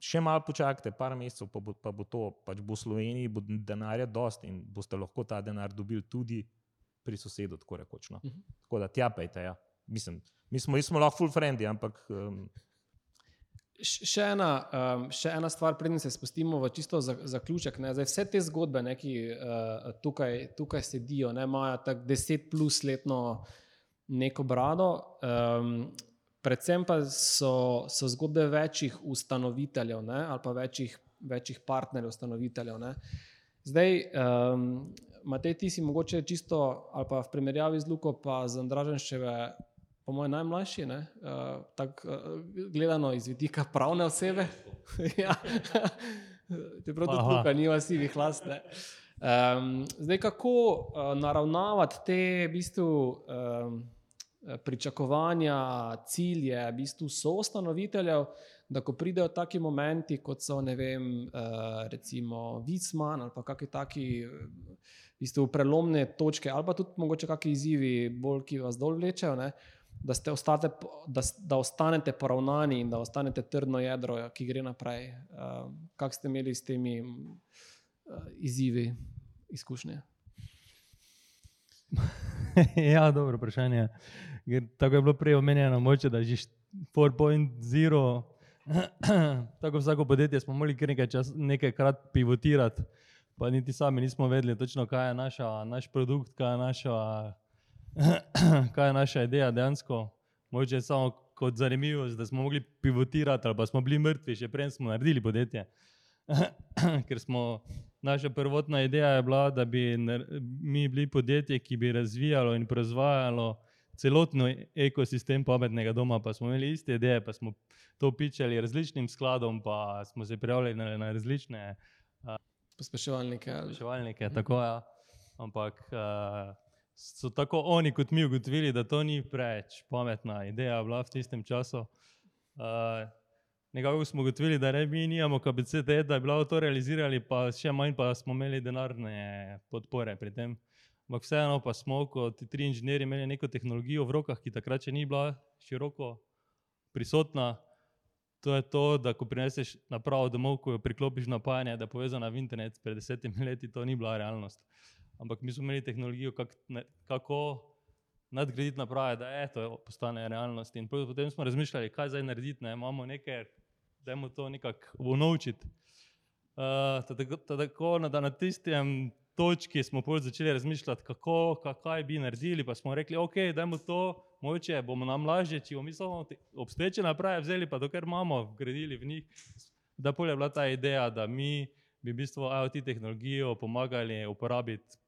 Še malo počakajte, par mesecev, pa bo, pa bo to, pač bo v Sloveniji bo denarja dost in boste lahko ta denar dobili tudi pri sosedu, tako rekoč. No. Mhm. Tako da tja pejte, ja. Mislim, mi smo, mi smo lahko full friendly, ampak um, Še ena, um, še ena stvar, preden se spustimo v čisto za, zaključek. Ne? Zdaj, vse te zgodbe, ne, ki uh, tukaj, tukaj sedijo, ne, imajo tako deset plus letno neko brado. Um, predvsem pa so, so zgodbe večjih ustanoviteljev ne, ali pa večjih, večjih partnerjev, ustanoviteljev. Ne. Zdaj, um, Matej, ti si mogoče čisto, ali pa v primerjavi z Luko, pa z Andraženščeve, po mojem, najmlajši, ne, uh, tako uh, gledano iz vidika pravne osebe. *laughs* ja. Čeprav tudi. Luka nima sivih last. ne. Um, zdaj, kako uh, naravnavati te v bistvu, um, pričakovanja, cilje, v bistvu soustanoviteljev, da ko pridejo taki momenti, kot so ne vem, uh, recimo Wisman ali pa kakšni taki v bistvu prelomne točke, ali pa tudi mogoče kakšni izzivi, bolj, ki vas dol vlečejo. Ne? Da, ostate, da, da ostanete poravnani in da ostanete trdno jedro, ki gre naprej. Uh, Kako ste imeli s temi uh, izzivi, izkušnje? *laughs* ja, dobro vprašanje. Ker Tako je bilo prej omenjeno, moče, da že 4.0, *clears throat* tako vsako podjetje smo morali kar nekaj čas, nekajkrat pivotirati, pa niti sami nismo vedeli točno, kaj je naša, naš produkt, kaj je naša, *clears throat* kaj je naša ideja dejansko. Moče samo kot zanimivost, da smo mogli pivotirati ali pa smo bili mrtvi, še prej smo naredili podjetje. *clears throat* Ker smo, naša prvotna ideja je bila, da bi mi bili podjetje, ki bi razvijalo in proizvajalo celotni ekosistem pametnega doma, pa smo imeli iste ideje, pa smo to pičali različnim skladom, pa smo se prijavljali na, na različne Pospeševalnike. ali- reševalnike. Tako, ja. Ampak uh, so tako oni kot mi ugotovili, da to ni preveč pametna ideja bila v tistem času. Uh, Nekako smo ugotovili, da ne, mi nimamo kapacitet, da bi lahko to realizirali, pa še manj pa smo imeli denarne podpore pri tem. Ampak vseeno pa smo kot tri inženirji imeli neko tehnologijo v rokah, ki takrat še ni bila široko prisotna. To je to, da ko prineseš napravo domov, ko jo priklopiš na napajanje, da je povezana v internet, pred desetimi leti to ni bila realnost. Ampak mi smo imeli tehnologijo, kak, ne, kako nadgraditi naprave, da je to postane realnost. In potem smo razmišljali, kaj zdaj narediti, ne imamo nekaj, dajmo to nekako unovčiti. Uh, tako, tako da na tistem točki smo začeli razmišljati, kako, ka- kaj bi naredili, pa smo rekli, ok, dajmo to, moče bomo nam lažje, če bomo mi samo obstoječe naprave vzeli, pa dokler imamo, vgradili v njih. Da pol je bila ta ideja, da mi bi v bistvu IoT tehnologijo pomagali uporabiti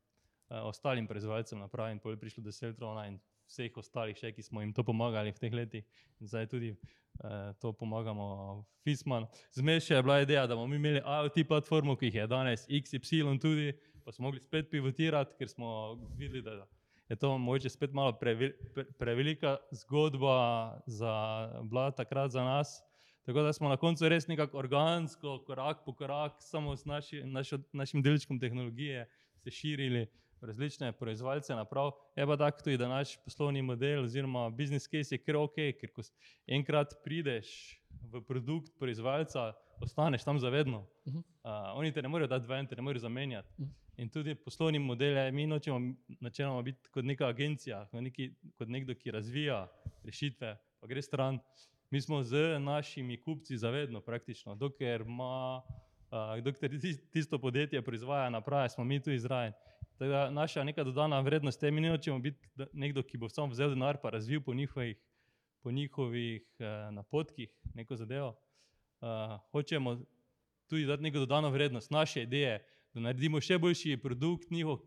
uh, ostalim proizvajalcem naprav in pol je prišlo do Seltrona in vseh ostalih še, ki smo jim to pomagali v teh letih. Zdaj tudi uh, to pomagamo Fisman. Zmes še je bila ideja, da bomo imeli IoT platformo, ki jih je danes XY tudi, pa smo mogli spet pivotirati, ker smo videli, da je to mogoče spet malo prevel, pre, prevelika zgodba za, bila takrat za nas. Tako da smo na koncu res nekako organsko, korak po korak, samo s naši, našo, našim delčkom tehnologije se širili v različne proizvajalce naprav. Je pa tako tudi, da naš poslovni model oziroma business case je kar ok, ker ko enkrat prideš v produkt proizvajalca, ostaneš tam zavedno. Mhm. Uh, oni te ne morejo dati ven, te ne morejo zamenjati. Mhm. In tudi poslovni model je, mi nočemo načeloma biti kot neka agencija, kot, neki, kot nekdo, ki razvija rešitve, pa gre stran. Mi smo z našimi kupci zavedno praktično, dokler ima, uh, dokler tisto podjetje proizvaja naprave, smo mi tu izrajen. Teda naša neka dodana vrednost je, mi nočemo biti nekdo, ki bo samo vzel denar pa razvil po njihovih, po njihovih uh, napotkih neko zadevo. Uh, hočemo tudi dati neko dodano vrednost, naše ideje, da naredimo še boljši produkt njihov,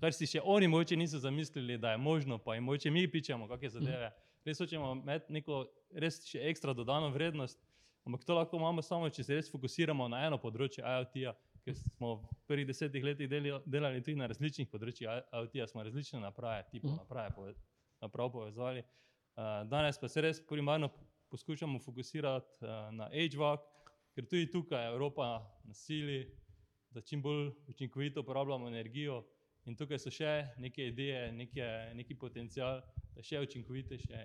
kar si še oni moče niso zamislili, da je možno, pa jim moče mi pičemo, kakšne zadeve. Res hočemo imeti neko res še ekstra dodano vrednost, ampak to lahko imamo samo, če se res fokusiramo na eno področje IoT-ja, ker smo v prvih desetih letih delali tudi na različnih področjih IoT-ja, smo različne naprave, tipe naprave naprav povezovali. Danes pa se res primarno poskušamo fokusirati na HVAC, ker tudi tukaj Evropa nasili, da čim bolj učinkovito uporabljamo energijo. In tukaj so še neke ideje, neke, neki potencial, da še učinkovitejše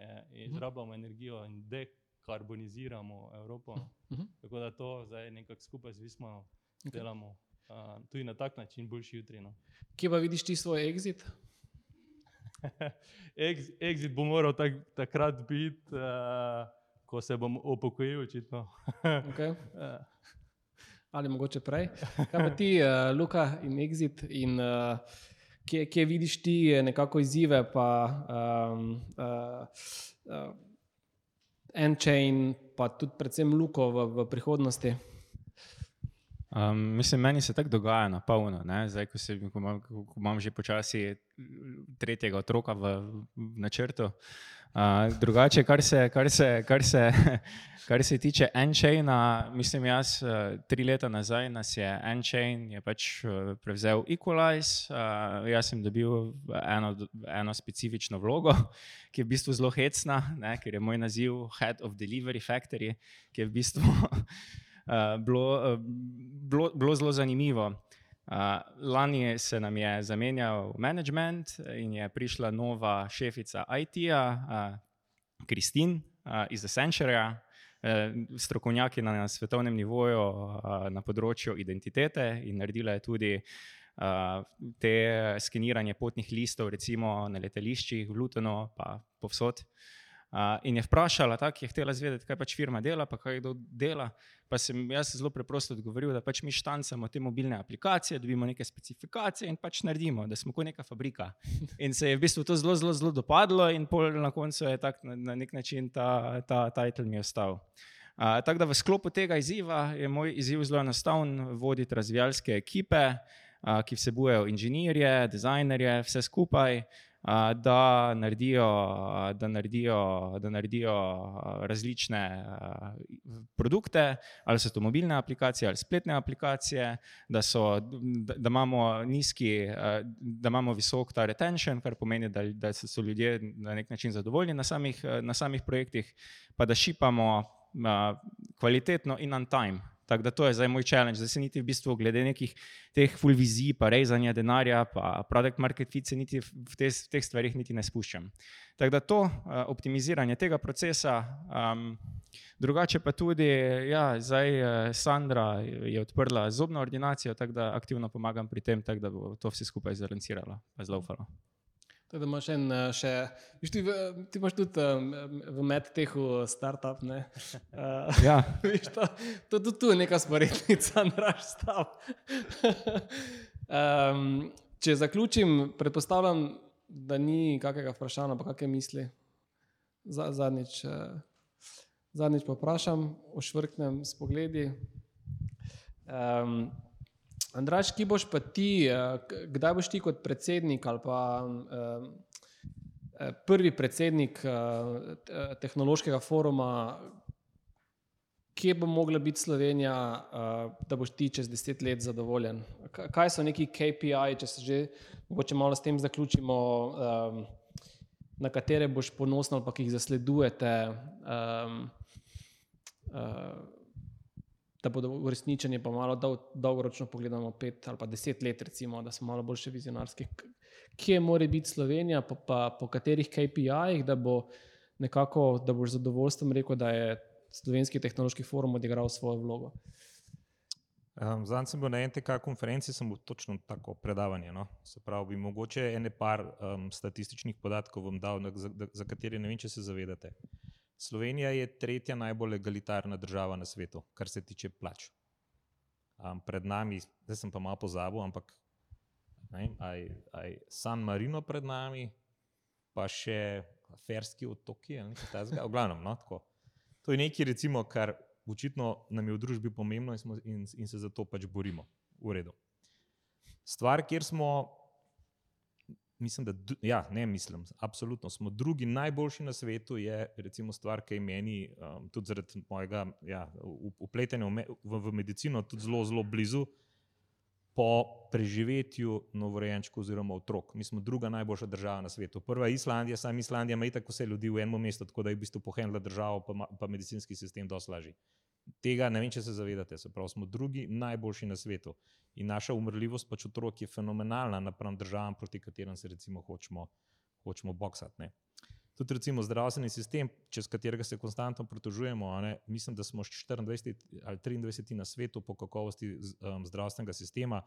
izrabljamo energijo in dekarboniziramo Evropo. Uh -huh. Tako da to zdaj nekako skupaj z Vismo okay. delamo uh, tudi na tak način, boljši jutri. No. Kje pa vidiš ti svoj exit? *laughs* exit bo moral tak, takrat biti, uh, ko se bom upokojil, očitno. *laughs* okay. uh ali mogoče prej. Kaj pa ti, uh, Luka in Exit, in uh, kje, kje vidiš ti nekako izzive, pa um, uh, uh, Enchain, pa tudi predvsem Luko v, v prihodnosti? Um, mislim, meni se tako dogaja na polno. Zdaj, ko, se, ko, imam, ko imam že počasi tretjega otroka v, v načrtu. Uh, drugače, kar se, kar, se, kar, se, *laughs* kar se tiče Enchaina, mislim, jaz tri leta nazaj nas je Enchain je pač prevzel Equalize. Uh, jaz sem dobil eno, eno specifično vlogo, ki je v bistvu zelo hecna, ne, ker je moj naziv Head of Delivery Factory, ki je v bistvu uh, *laughs* bilo, uh, bilo, bilo zelo zanimivo. Uh, lani se nam je zamenjal management in je prišla nova šefica IT-ja, Kristin uh, uh, iz Accentureja, uh, strokovnjaki na svetovnem nivoju uh, na področju identitete in naredila je tudi uh, te skeniranje potnih listov, recimo na letališčih, v Lutonu, pa povsod. Uh, in je vprašala, tako je htela zvedeti, kaj pač firma dela, pa kaj kdo dela. Pa sem jaz zelo preprosto odgovoril, da pač mi štancamo te mobilne aplikacije, dobimo neke specifikacije in pač naredimo, da smo kot neka fabrika. In se je v bistvu to zelo, zelo, zelo dopadlo, in na koncu je tak, na, na nek način ta, ta titel mi ostal. Uh, tako da v sklopu tega izziva je moj izziv zelo enostaven, voditi razvijalske ekipe, uh, ki vsebujejo inženirje, dizajnerje, vse skupaj da naredijo, da naredijo, da naredijo različne produkte, ali so to mobilne aplikacije ali spletne aplikacije, da, so, da, da imamo nizki, da imamo visok ta retention, kar pomeni, da, da so ljudje na nek način zadovoljni na samih, na samih projektih, pa da šipamo kvalitetno in on time. Tako da to je zdaj moj challenge, da se niti v bistvu glede nekih teh full vizij, pa rezanja denarja, pa product market fit, se niti v, te, v teh stvarih niti ne spuščam. Tako da to uh, optimiziranje tega procesa, um, drugače pa tudi, ja, zdaj uh, Sandra je odprla zobno ordinacijo, tako da aktivno pomagam pri tem, tako da bo to vse skupaj zaranciralo, pa zelo Tako da imaš en, eh, še, viš, ti, ti imaš tudi um, v medtehu startup. Ne? Uh, ja. *laughs* viš, to, to, to, to je neka sporednica, naš stav. um, če zaključim, predpostavljam, da ni kakega vprašanja, pa kakšne misli. Zadnjič, uh, zadnjič pa vprašam, ošvrknem s pogledi. Um, Andraš, ki boš pa ti, eh, kdaj boš ti kot predsednik ali pa eh, eh, prvi predsednik tehnološkega foruma, kje bo mogla biti Slovenija, da boš ti čez deset let zadovoljen? Kaj so neki KPI, če se že mogoče malo s tem zaključimo, na katere boš ponosen ali pa ki jih zasledujete? Da bodo uresničeni, pa malo dol, dolgoročno pogledamo, pet ali pa deset let, recimo, da smo malo bolj vizionarski. Kje mora biti Slovenija, pa, pa po katerih KPI-jih, da bo nekako, da boš zadovoljstvom rekel, da je slovenski tehnološki forum odigral svojo vlogo. Um, Zdaj sem bil na NTK konferenci, sem bil točno tako predavanje. No? Se pravi, bi mogoče ene par um, statističnih podatkov vam dal, za, za katere ne vem, če se zavedate. Slovenija je tretja najbolj legalitarna država na svetu, kar se tiče plač. Um, pred nami, zdaj sem pa malo pozabil, ampak aj, aj San Marino pred nami, pa še Ferski otoki ali nekaj takega. V glavnem, no, tako. To je nekaj, recimo, kar očitno nam je v družbi pomembno in, smo, in, in se za to pač borimo. V redu. Stvar, kjer smo, mislim, da, ja, ne mislim, absolutno smo drugi najboljši na svetu, je recimo stvar, ki je meni um, tudi zaradi mojega ja, upletanja v, v, v medicino tudi zelo, zelo blizu po preživetju novorojenčkov oziroma otrok. Mi smo druga najboljša država na svetu. Prva je Islandija, sam Islandija ima tako vse ljudi v enem mestu, tako da je v bistvu pohendla državo, pa, pa medicinski sistem dosti lažji. Tega ne vem, če se zavedate. Se pravi, smo drugi najboljši na svetu. In naša umrljivost pač otrok je fenomenalna napram državam, proti katerim se recimo hočemo, hočemo boksati tudi recimo zdravstveni sistem, čez katerega se konstantno pritožujemo. Mislim, da smo 24 ali 23 na svetu po kakovosti um, zdravstvenega sistema.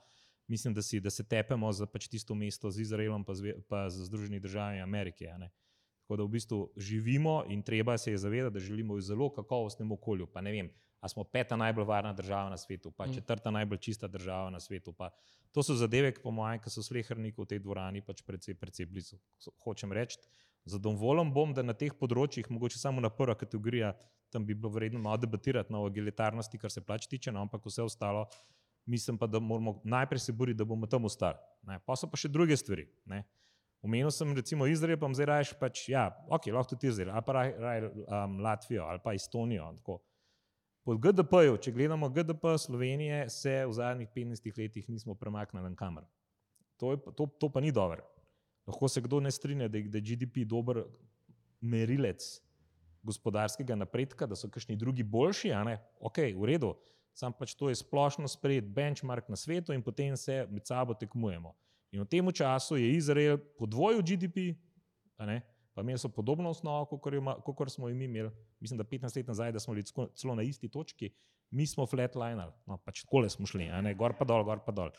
Mislim, da, si, da se tepemo za pač tisto mesto z Izraelom, pa z, pa z Združenimi državami Amerike. Tako da v bistvu živimo in treba se je zavedati, da živimo v zelo kakovostnem okolju. Pa ne vem, ali smo peta najbolj varna država na svetu, pa mm. četrta najbolj čista država na svetu. Pa to so zadeve, po mojem, ki so slehrniki v tej dvorani pač precej, precej blizu. Hočem reči, Zadovoljen bom, da na teh področjih, mogoče samo na prva kategorija, tam bi bilo vredno malo debatirati na egalitarnosti, kar se plač tiče, no, ampak vse ostalo, mislim pa, da moramo najprej se boriti, da bomo tam ostali. Pa so pa še druge stvari. Ne. Omenil sem recimo Izrael, pa zdaj rajš pač, ja, ok, lahko tudi Izrael, ali pa raj, raj, um, Latvijo, ali pa Estonijo. Tako. Pod GDP-ju, če gledamo GDP Slovenije, se v zadnjih 15 letih nismo premaknili na kamer. To, je, to, to pa ni dobro. Lahko se kdo ne strinja, da je GDP dober merilec gospodarskega napredka, da so kakšni drugi boljši, a ne, ok, v redu, sam pač to je splošno sprejet benchmark na svetu in potem se med sabo tekmujemo. In v tem času je Izrael podvojil GDP, ne, pa imeli so podobno osnovo, kot smo jim imeli, mislim, da 15 let nazaj, da smo bili celo na isti točki, mi smo flatliner, no pač kole smo šli, ne, gor pa dol, gor pa dol.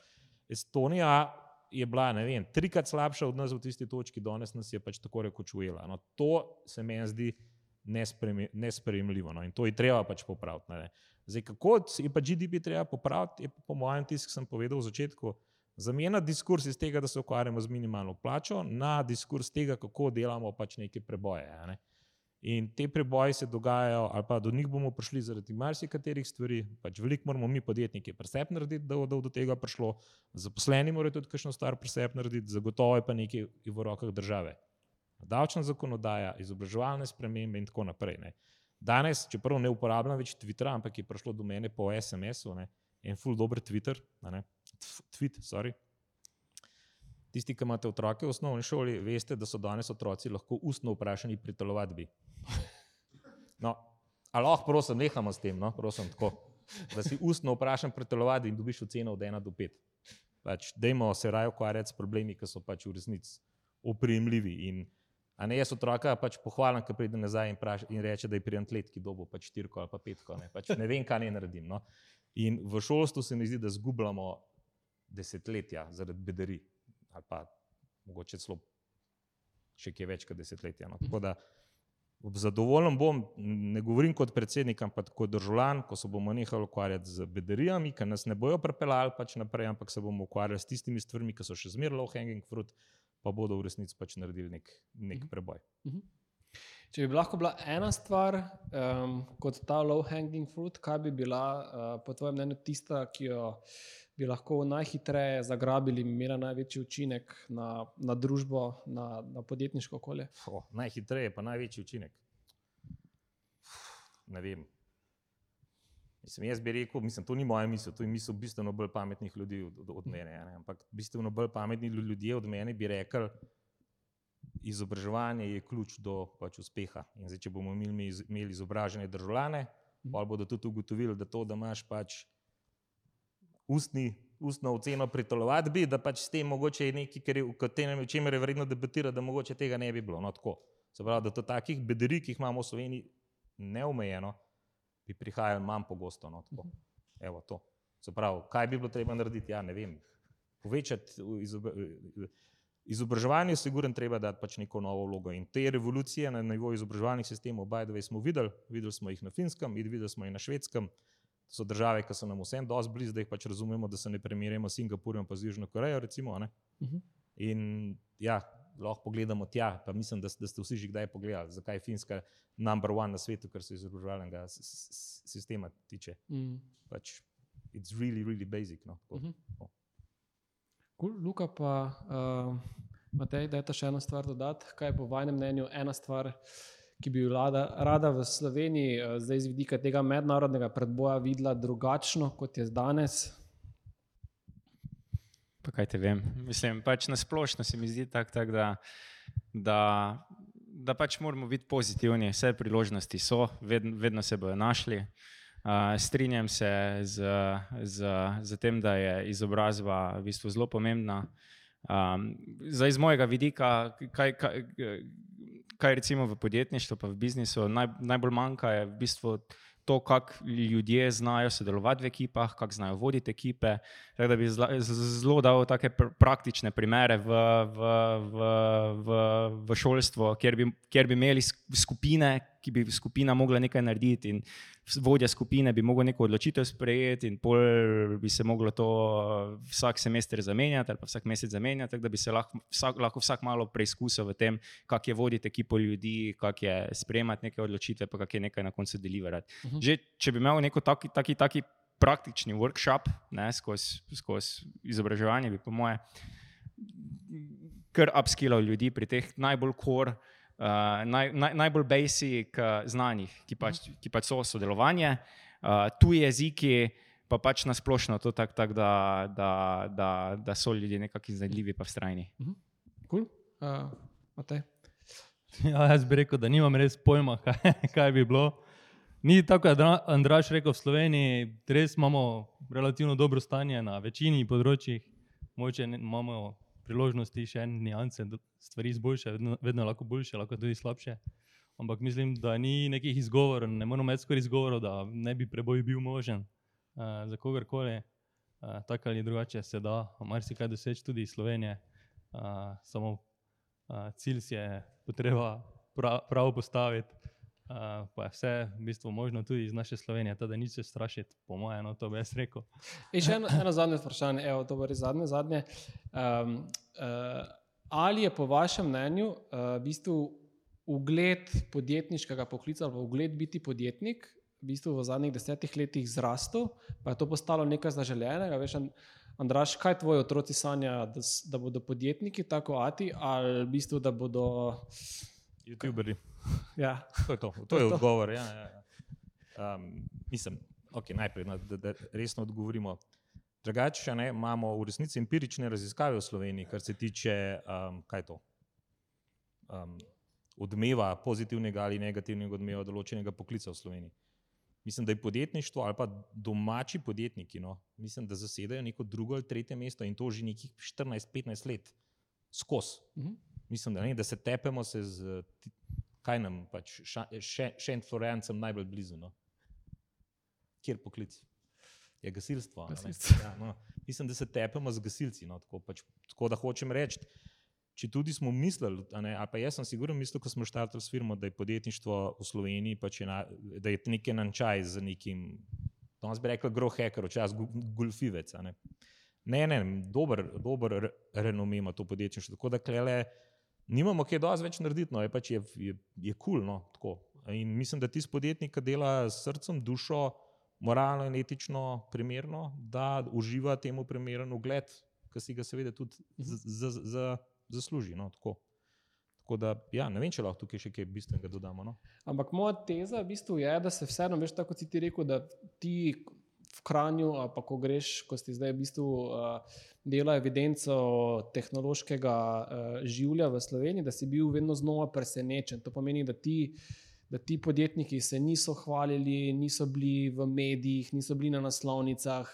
Estonija je bila vem, trikrat slabša od nas v tisti točki, danes nas je pač tako rekoč ujela. No, to se meni zdi nespremljivo no, in to je treba pač popraviti. Ne. Zdaj, kako je pa GDP treba popraviti, je po mojem tisk, ki sem povedal v začetku, zamenja diskurs iz tega, da se ukvarjamo z minimalno plačo, na diskurs tega, kako delamo pač neke preboje. Ne. In te preboji se dogajajo, ali pa do njih bomo prišli zaradi marsikaterih stvari. Pač veliko moramo mi, podjetniki, presep narediti, da bo do tega prišlo. Zaposleni morajo tudi kakšno stvar presep narediti, zagotovo je pa nekaj v rokah države. Davčna zakonodaja, izobraževalne spremembe in tako naprej. Ne. Danes, čeprav ne uporabljam več Twittera, ampak je prišlo do mene po SMS-u, en full dober Twitter, ne, tweet, sorry. Tisti, ki imate otroke v osnovni šoli, veste, da so danes otroci lahko ustno vprašani pri telovadbi. No, ali lahko, prosim, nehamo s tem, no? prosim, tako, da si ustno vprašam pri telovadbi in dobiš oceno od 1 do 5. Pač, dajmo se raje ukvarjati s problemi, ki so pač v resnici oprijemljivi. In, a ne jaz otroka pač pohvalim, ki pride nazaj in, praš, in reče, da je pri antletki dobo pač štirko ali pa petko. Ne, pač ne vem, kaj ne naredim. No? In v šolstvu se mi zdi, da zgubljamo desetletja zaradi bedari ali pa mogoče celo še kaj več kot desetletja. No? Tako da, Zadovoljen bom, ne govorim kot predsednik, ampak kot državljan, ko se bomo nehali ukvarjati z bedarijami, ki nas ne bojo prepeljali pač naprej, ampak se bomo ukvarjali s tistimi stvarmi, ki so še zmeraj low hanging fruit, pa bodo v resnici pač naredili nek, nek mhm. preboj. Mhm. Če bi lahko bila ena stvar um, kot ta low hanging fruit, kaj bi bila uh, po tvojem mnenju tista, ki jo bi lahko najhitreje zagrabili in imela največji učinek na, na družbo, na, na podjetniško okolje? Oh, najhitreje, pa največji učinek. Ne vem. Mislim, jaz bi rekel, mislim, to ni moja misel, to je misel bistveno bolj pametnih ljudi od, od mene. Ne? Ampak bistveno bolj pametni ljudje od mene bi rekli, izobraževanje je ključ do pač, uspeha. In zdaj, če bomo imeli, imeli izobražene državljane, pa bodo tudi ugotovili, da to, da imaš pač ustni, ustno oceno pri telovadbi, da pač s tem mogoče je nekaj, kar je, v čemer je vredno debatirati, da mogoče tega ne bi bilo. No, Se pravi, da to takih bederij, ki jih imamo v Sloveniji neomejeno, bi prihajali manj pogosto. No, Evo to. Se pravi, kaj bi bilo treba narediti? Ja, ne vem. Povečati izob izobraževanje, je sigurno treba dati pač neko novo vlogo. In te revolucije na nivoju izobraževalnih sistemov, by smo videli, videli smo jih na finskem, videli smo jih na švedskem. To so države, ki so nam vsem dosti blizu, da jih pač razumemo, da se ne primerjamo s Singapurjem pa z Južno Korejo. Recimo, uh Mhm. -huh. In ja, lahko pogledamo tja, pa mislim, da, da ste vsi že kdaj pogledali, zakaj je Finska number one na svetu, kar se izobraževalnega sistema tiče. Mm. Pač, it's really, really basic. No? Uh -huh. cool. Luka, pa uh, Matej, da je ta še ena stvar dodati. Kaj je po vašem mnenju ena stvar, ki bi jo rada, v Sloveniji, uh, zdaj z vidika tega mednarodnega predboja, videla drugačno kot je danes? Pa kaj te vem? Mislim, pač na splošno se mi zdi tako, tak, da, da, da pač moramo biti pozitivni. Vse priložnosti so, vedno, vedno se bodo našli. Uh, strinjam se z, z, z tem, da je izobrazba v bistvu zelo pomembna. Um, zdaj, iz mojega vidika, kaj, kaj, kaj recimo v podjetništvu, pa v biznisu, naj, najbolj manjka je v bistvu to, kako ljudje znajo sodelovati v ekipah, kako znajo voditi ekipe. Tako da bi zelo dal take pr praktične primere v, v, v, v, v šolstvo, kjer bi, kjer bi imeli skupine, ki bi skupina mogla nekaj narediti in vodja skupine bi mogel neko odločitev sprejeti in pol bi se moglo to vsak semester zamenjati ali pa vsak mesec zamenjati, tako da bi se lahko vsak, lahko vsak malo preizkusil v tem, kako je voditi ekipo ljudi, kako je sprejemati neke odločitve, pa kako je nekaj na koncu deliverati. Uh -huh. Že če bi imel neko taki, taki, taki praktični workshop skozi skoz izobraževanje, bi po moje kar upskillal ljudi pri teh najbolj core uh, naj, naj, najbolj basic uh, znanjih, ki pač, ki pač so sodelovanje, uh, tuji jeziki, pa pač nasplošno to tako, tak, da, da, da, da so ljudje nekako iznajdljivi in vztrajni. Cool. Uh, *laughs* ja, jaz bi rekel, da nimam res pojma, *laughs* kaj, kaj bi bilo. Ni tako, da Andraš rekel v Sloveniji, res imamo relativno dobro stanje na večini področjih, moče imamo priložnosti, še en nianse, da stvari izboljšajo, vedno, vedno lahko boljše, lahko tudi slabše. Ampak mislim, da ni nekih izgovorov, ne moramo več skoraj izgovorov, da ne bi preboj bil možen uh, za kogarkoli. Uh, tako ali drugače se da, marsikaj doseči tudi iz Slovenije. Uh, samo uh, cilj si je potreba prav, prav postaviti. Uh, pa je vse v bistvu možno tudi iz naše Slovenije, da ni se strašiti, po mojem, no, to bi jaz rekel. In še eno, eno zadnje vprašanje, evo, to bo res zadnje. zadnje. Um, uh, ali je po vašem mnenju uh, v bistvu ugled podjetniškega poklica ali ugled biti podjetnik v, bistvu v zadnjih desetih letih zrastel, pa je to postalo nekaj zaželenega? Veš, Andraš, kaj tvoji otroci sanjajo, da, da bodo podjetniki, tako ati, ali v bistvu, da bodo. YouTuberi. Ja. To je, to. To je odgovor. Ja, ja, ja. Um, mislim, okay, najprej, no, da, da resno odgovorimo. Drugače, ne, imamo v resnici empirične raziskave v Sloveniji, kar se tiče um, um, odmeva, pozitivnega ali negativnega odmeva določenega poklica v Sloveniji. Mislim, da je podjetništvo ali pa domači podjetniki, no, mislim, da zasedajo neko drugo ali tretje mesto in to že nekih 14-15 let skozi. Mhm. Mislim, da, ne, da se tepemo se z kaj nam pač, še, še en Florencem najbolj blizu. No? Kjer poklic? Je gasilstvo. gasilstvo. Ja, no. Mislim, da se tepemo z gasilci. No? Tako, pač, tako da hočem reči, če tudi smo mislili, ne, ali pa jaz sem sigurno mislil, ko smo štartali s firmo, da je podjetništvo v Sloveniji, pač je na, da je nekaj nančaj z nekim, danes bi rekel, groh hacker, včasih golfivec. Ne. ne, ne, dober, dober renome ima to podjetništvo. Tako da klele nimamo kaj dosti več narediti, no, je pač je, je, je kul. Cool, no, in mislim, da tisti podjetnik, ki dela s srcem, dušo, moralno in etično primerno, da uživa temu primeren ugled, ki si ga seveda tudi zasluži. No, tako. Tako da, ja, ne vem, če lahko tukaj še kaj bistvenega dodamo. No. Ampak moja teza v bistvu je, da se vseeno, veš, tako si ti rekel, da ti v Kranju, pa ko greš, ko si zdaj v bistvu uh, dela evidenco tehnološkega uh, življa v Sloveniji, da si bil vedno znova presenečen. To pomeni, da ti, da ti podjetniki se niso hvalili, niso bili v medijih, niso bili na naslovnicah.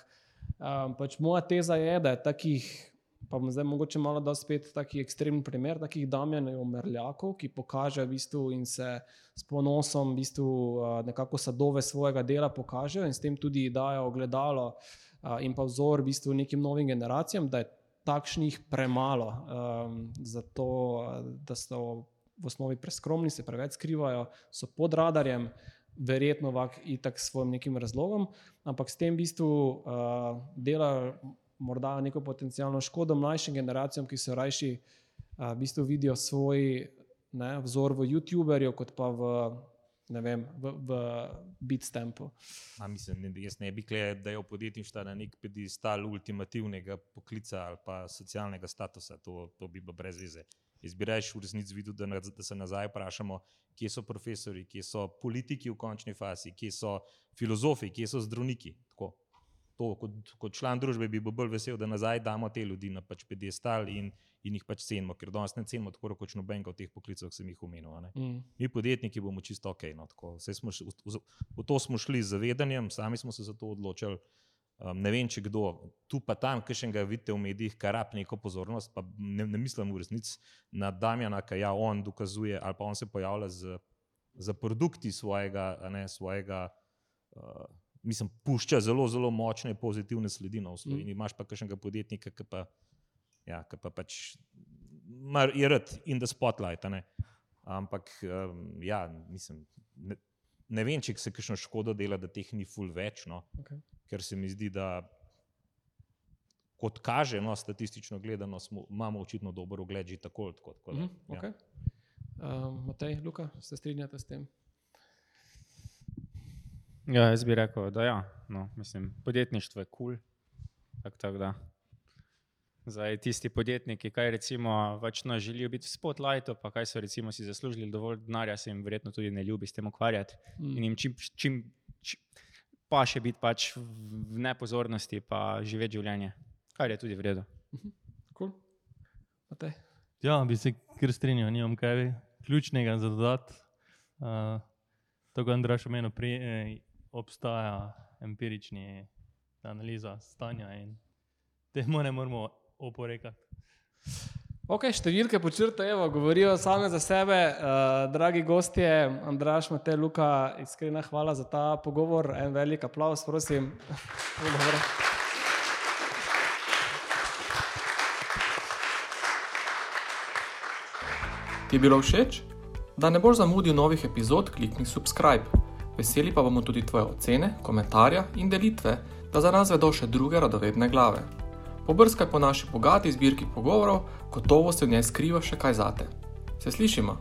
Um, pač moja teza je, da je takih pa bom zdaj mogoče malo dal spet taki ekstremen primer takih Damjanov Merljakov, ki pokažejo v bistvu in se s ponosom v bistvu nekako sadove svojega dela pokažejo in s tem tudi dajo ogledalo in pa vzor v bistvu nekim novim generacijam, da je takšnih premalo, um, zato da so v osnovi preskromni, se preveč skrivajo, so pod radarjem, verjetno itak s svojim nekim razlogom, ampak s tem v bistvu uh, dela morda neko potencijalno škodo mlajšim generacijam, ki se rajši uh, v bistvu vidijo svoj ne, vzor v YouTuberju, kot pa v vem, v, v bitstempu. Mislim, ne, jaz ne bi rekel, da je v podjetništvu na nek pedestal ultimativnega poklica ali pa socialnega statusa, to, to bi bilo brez veze. Izbiraš v resnici videti, da, da se nazaj vprašamo, kje so profesori, kje so politiki v končni fazi, kje so filozofi, kje so zdravniki. Tako. To, kot, kot član družbe bi bil bolj vesel, da nazaj damo te ljudi na pač pedestal in in jih pač cenimo, ker danes ne cenimo tako kot nobenega od teh poklicov, ki sem jih omenil. Mm. Mi, podjetniki, bomo čisto ok. No, smo, v, v, to smo šli z zavedanjem, sami smo se za to odločili. Um, ne vem, če kdo tu pa tam, ki še ga vidite v medijih, kar rab neko pozornost, pa ne, ne mislim v resnici na Damjana, ki ja, on dokazuje ali pa on se pojavlja z, z produkti svojega, ne, svojega uh, mislim, pušča zelo, zelo močne pozitivne sledi na osnovi. Mm. Imaš pa kakšnega podjetnika, ki pa ja, ki pa pač je rad in da spotlight. Ampak, um, ja, mislim, ne, ne vem, če se kakšno škodo dela, da teh ni ful več, no? okay. ker se mi zdi, da kot kaže, no, statistično gledano, smo, imamo očitno dober ugled že tako ali tako. tako da, mm, okay. ja. um, Matej, Luka, se strinjate s tem? Ja, jaz bi rekel, da ja. No, mislim, podjetništvo je kul. Cool. Tak, tak, Zdaj, tisti podjetniki, ki recimo vačno želijo biti v spotlightu, pa kaj so recimo si zaslužili dovolj denarja, se jim verjetno tudi ne ljubi s tem ukvarjati. Mm. In jim čim, čim, čim pa še biti pač v nepozornosti, pa živeti življenje, kar je tudi vredno. Mhm. Cool. Ja, bi se kar strinjal, nimam kaj ključnega za dodati. Uh, to, kar Andraš omenil, eh, obstaja empirični analiza stanja in temu ne moramo oporekati. Ok, številke počrtajo, govorijo same za sebe. Uh, dragi gostje, Andraš, Matej, Luka, iskrena hvala za ta pogovor. En velik aplaus, prosim. *laughs* Ti je bilo všeč? Da ne boš zamudil novih epizod, klikni subscribe. Veseli pa bomo tudi tvoje ocene, komentarje in delitve, da za nas vedo še druge radovedne glave. Pobrskaj po naši bogati zbirki pogovorov, gotovo se v njej skriva še kaj zate. Se slišimo?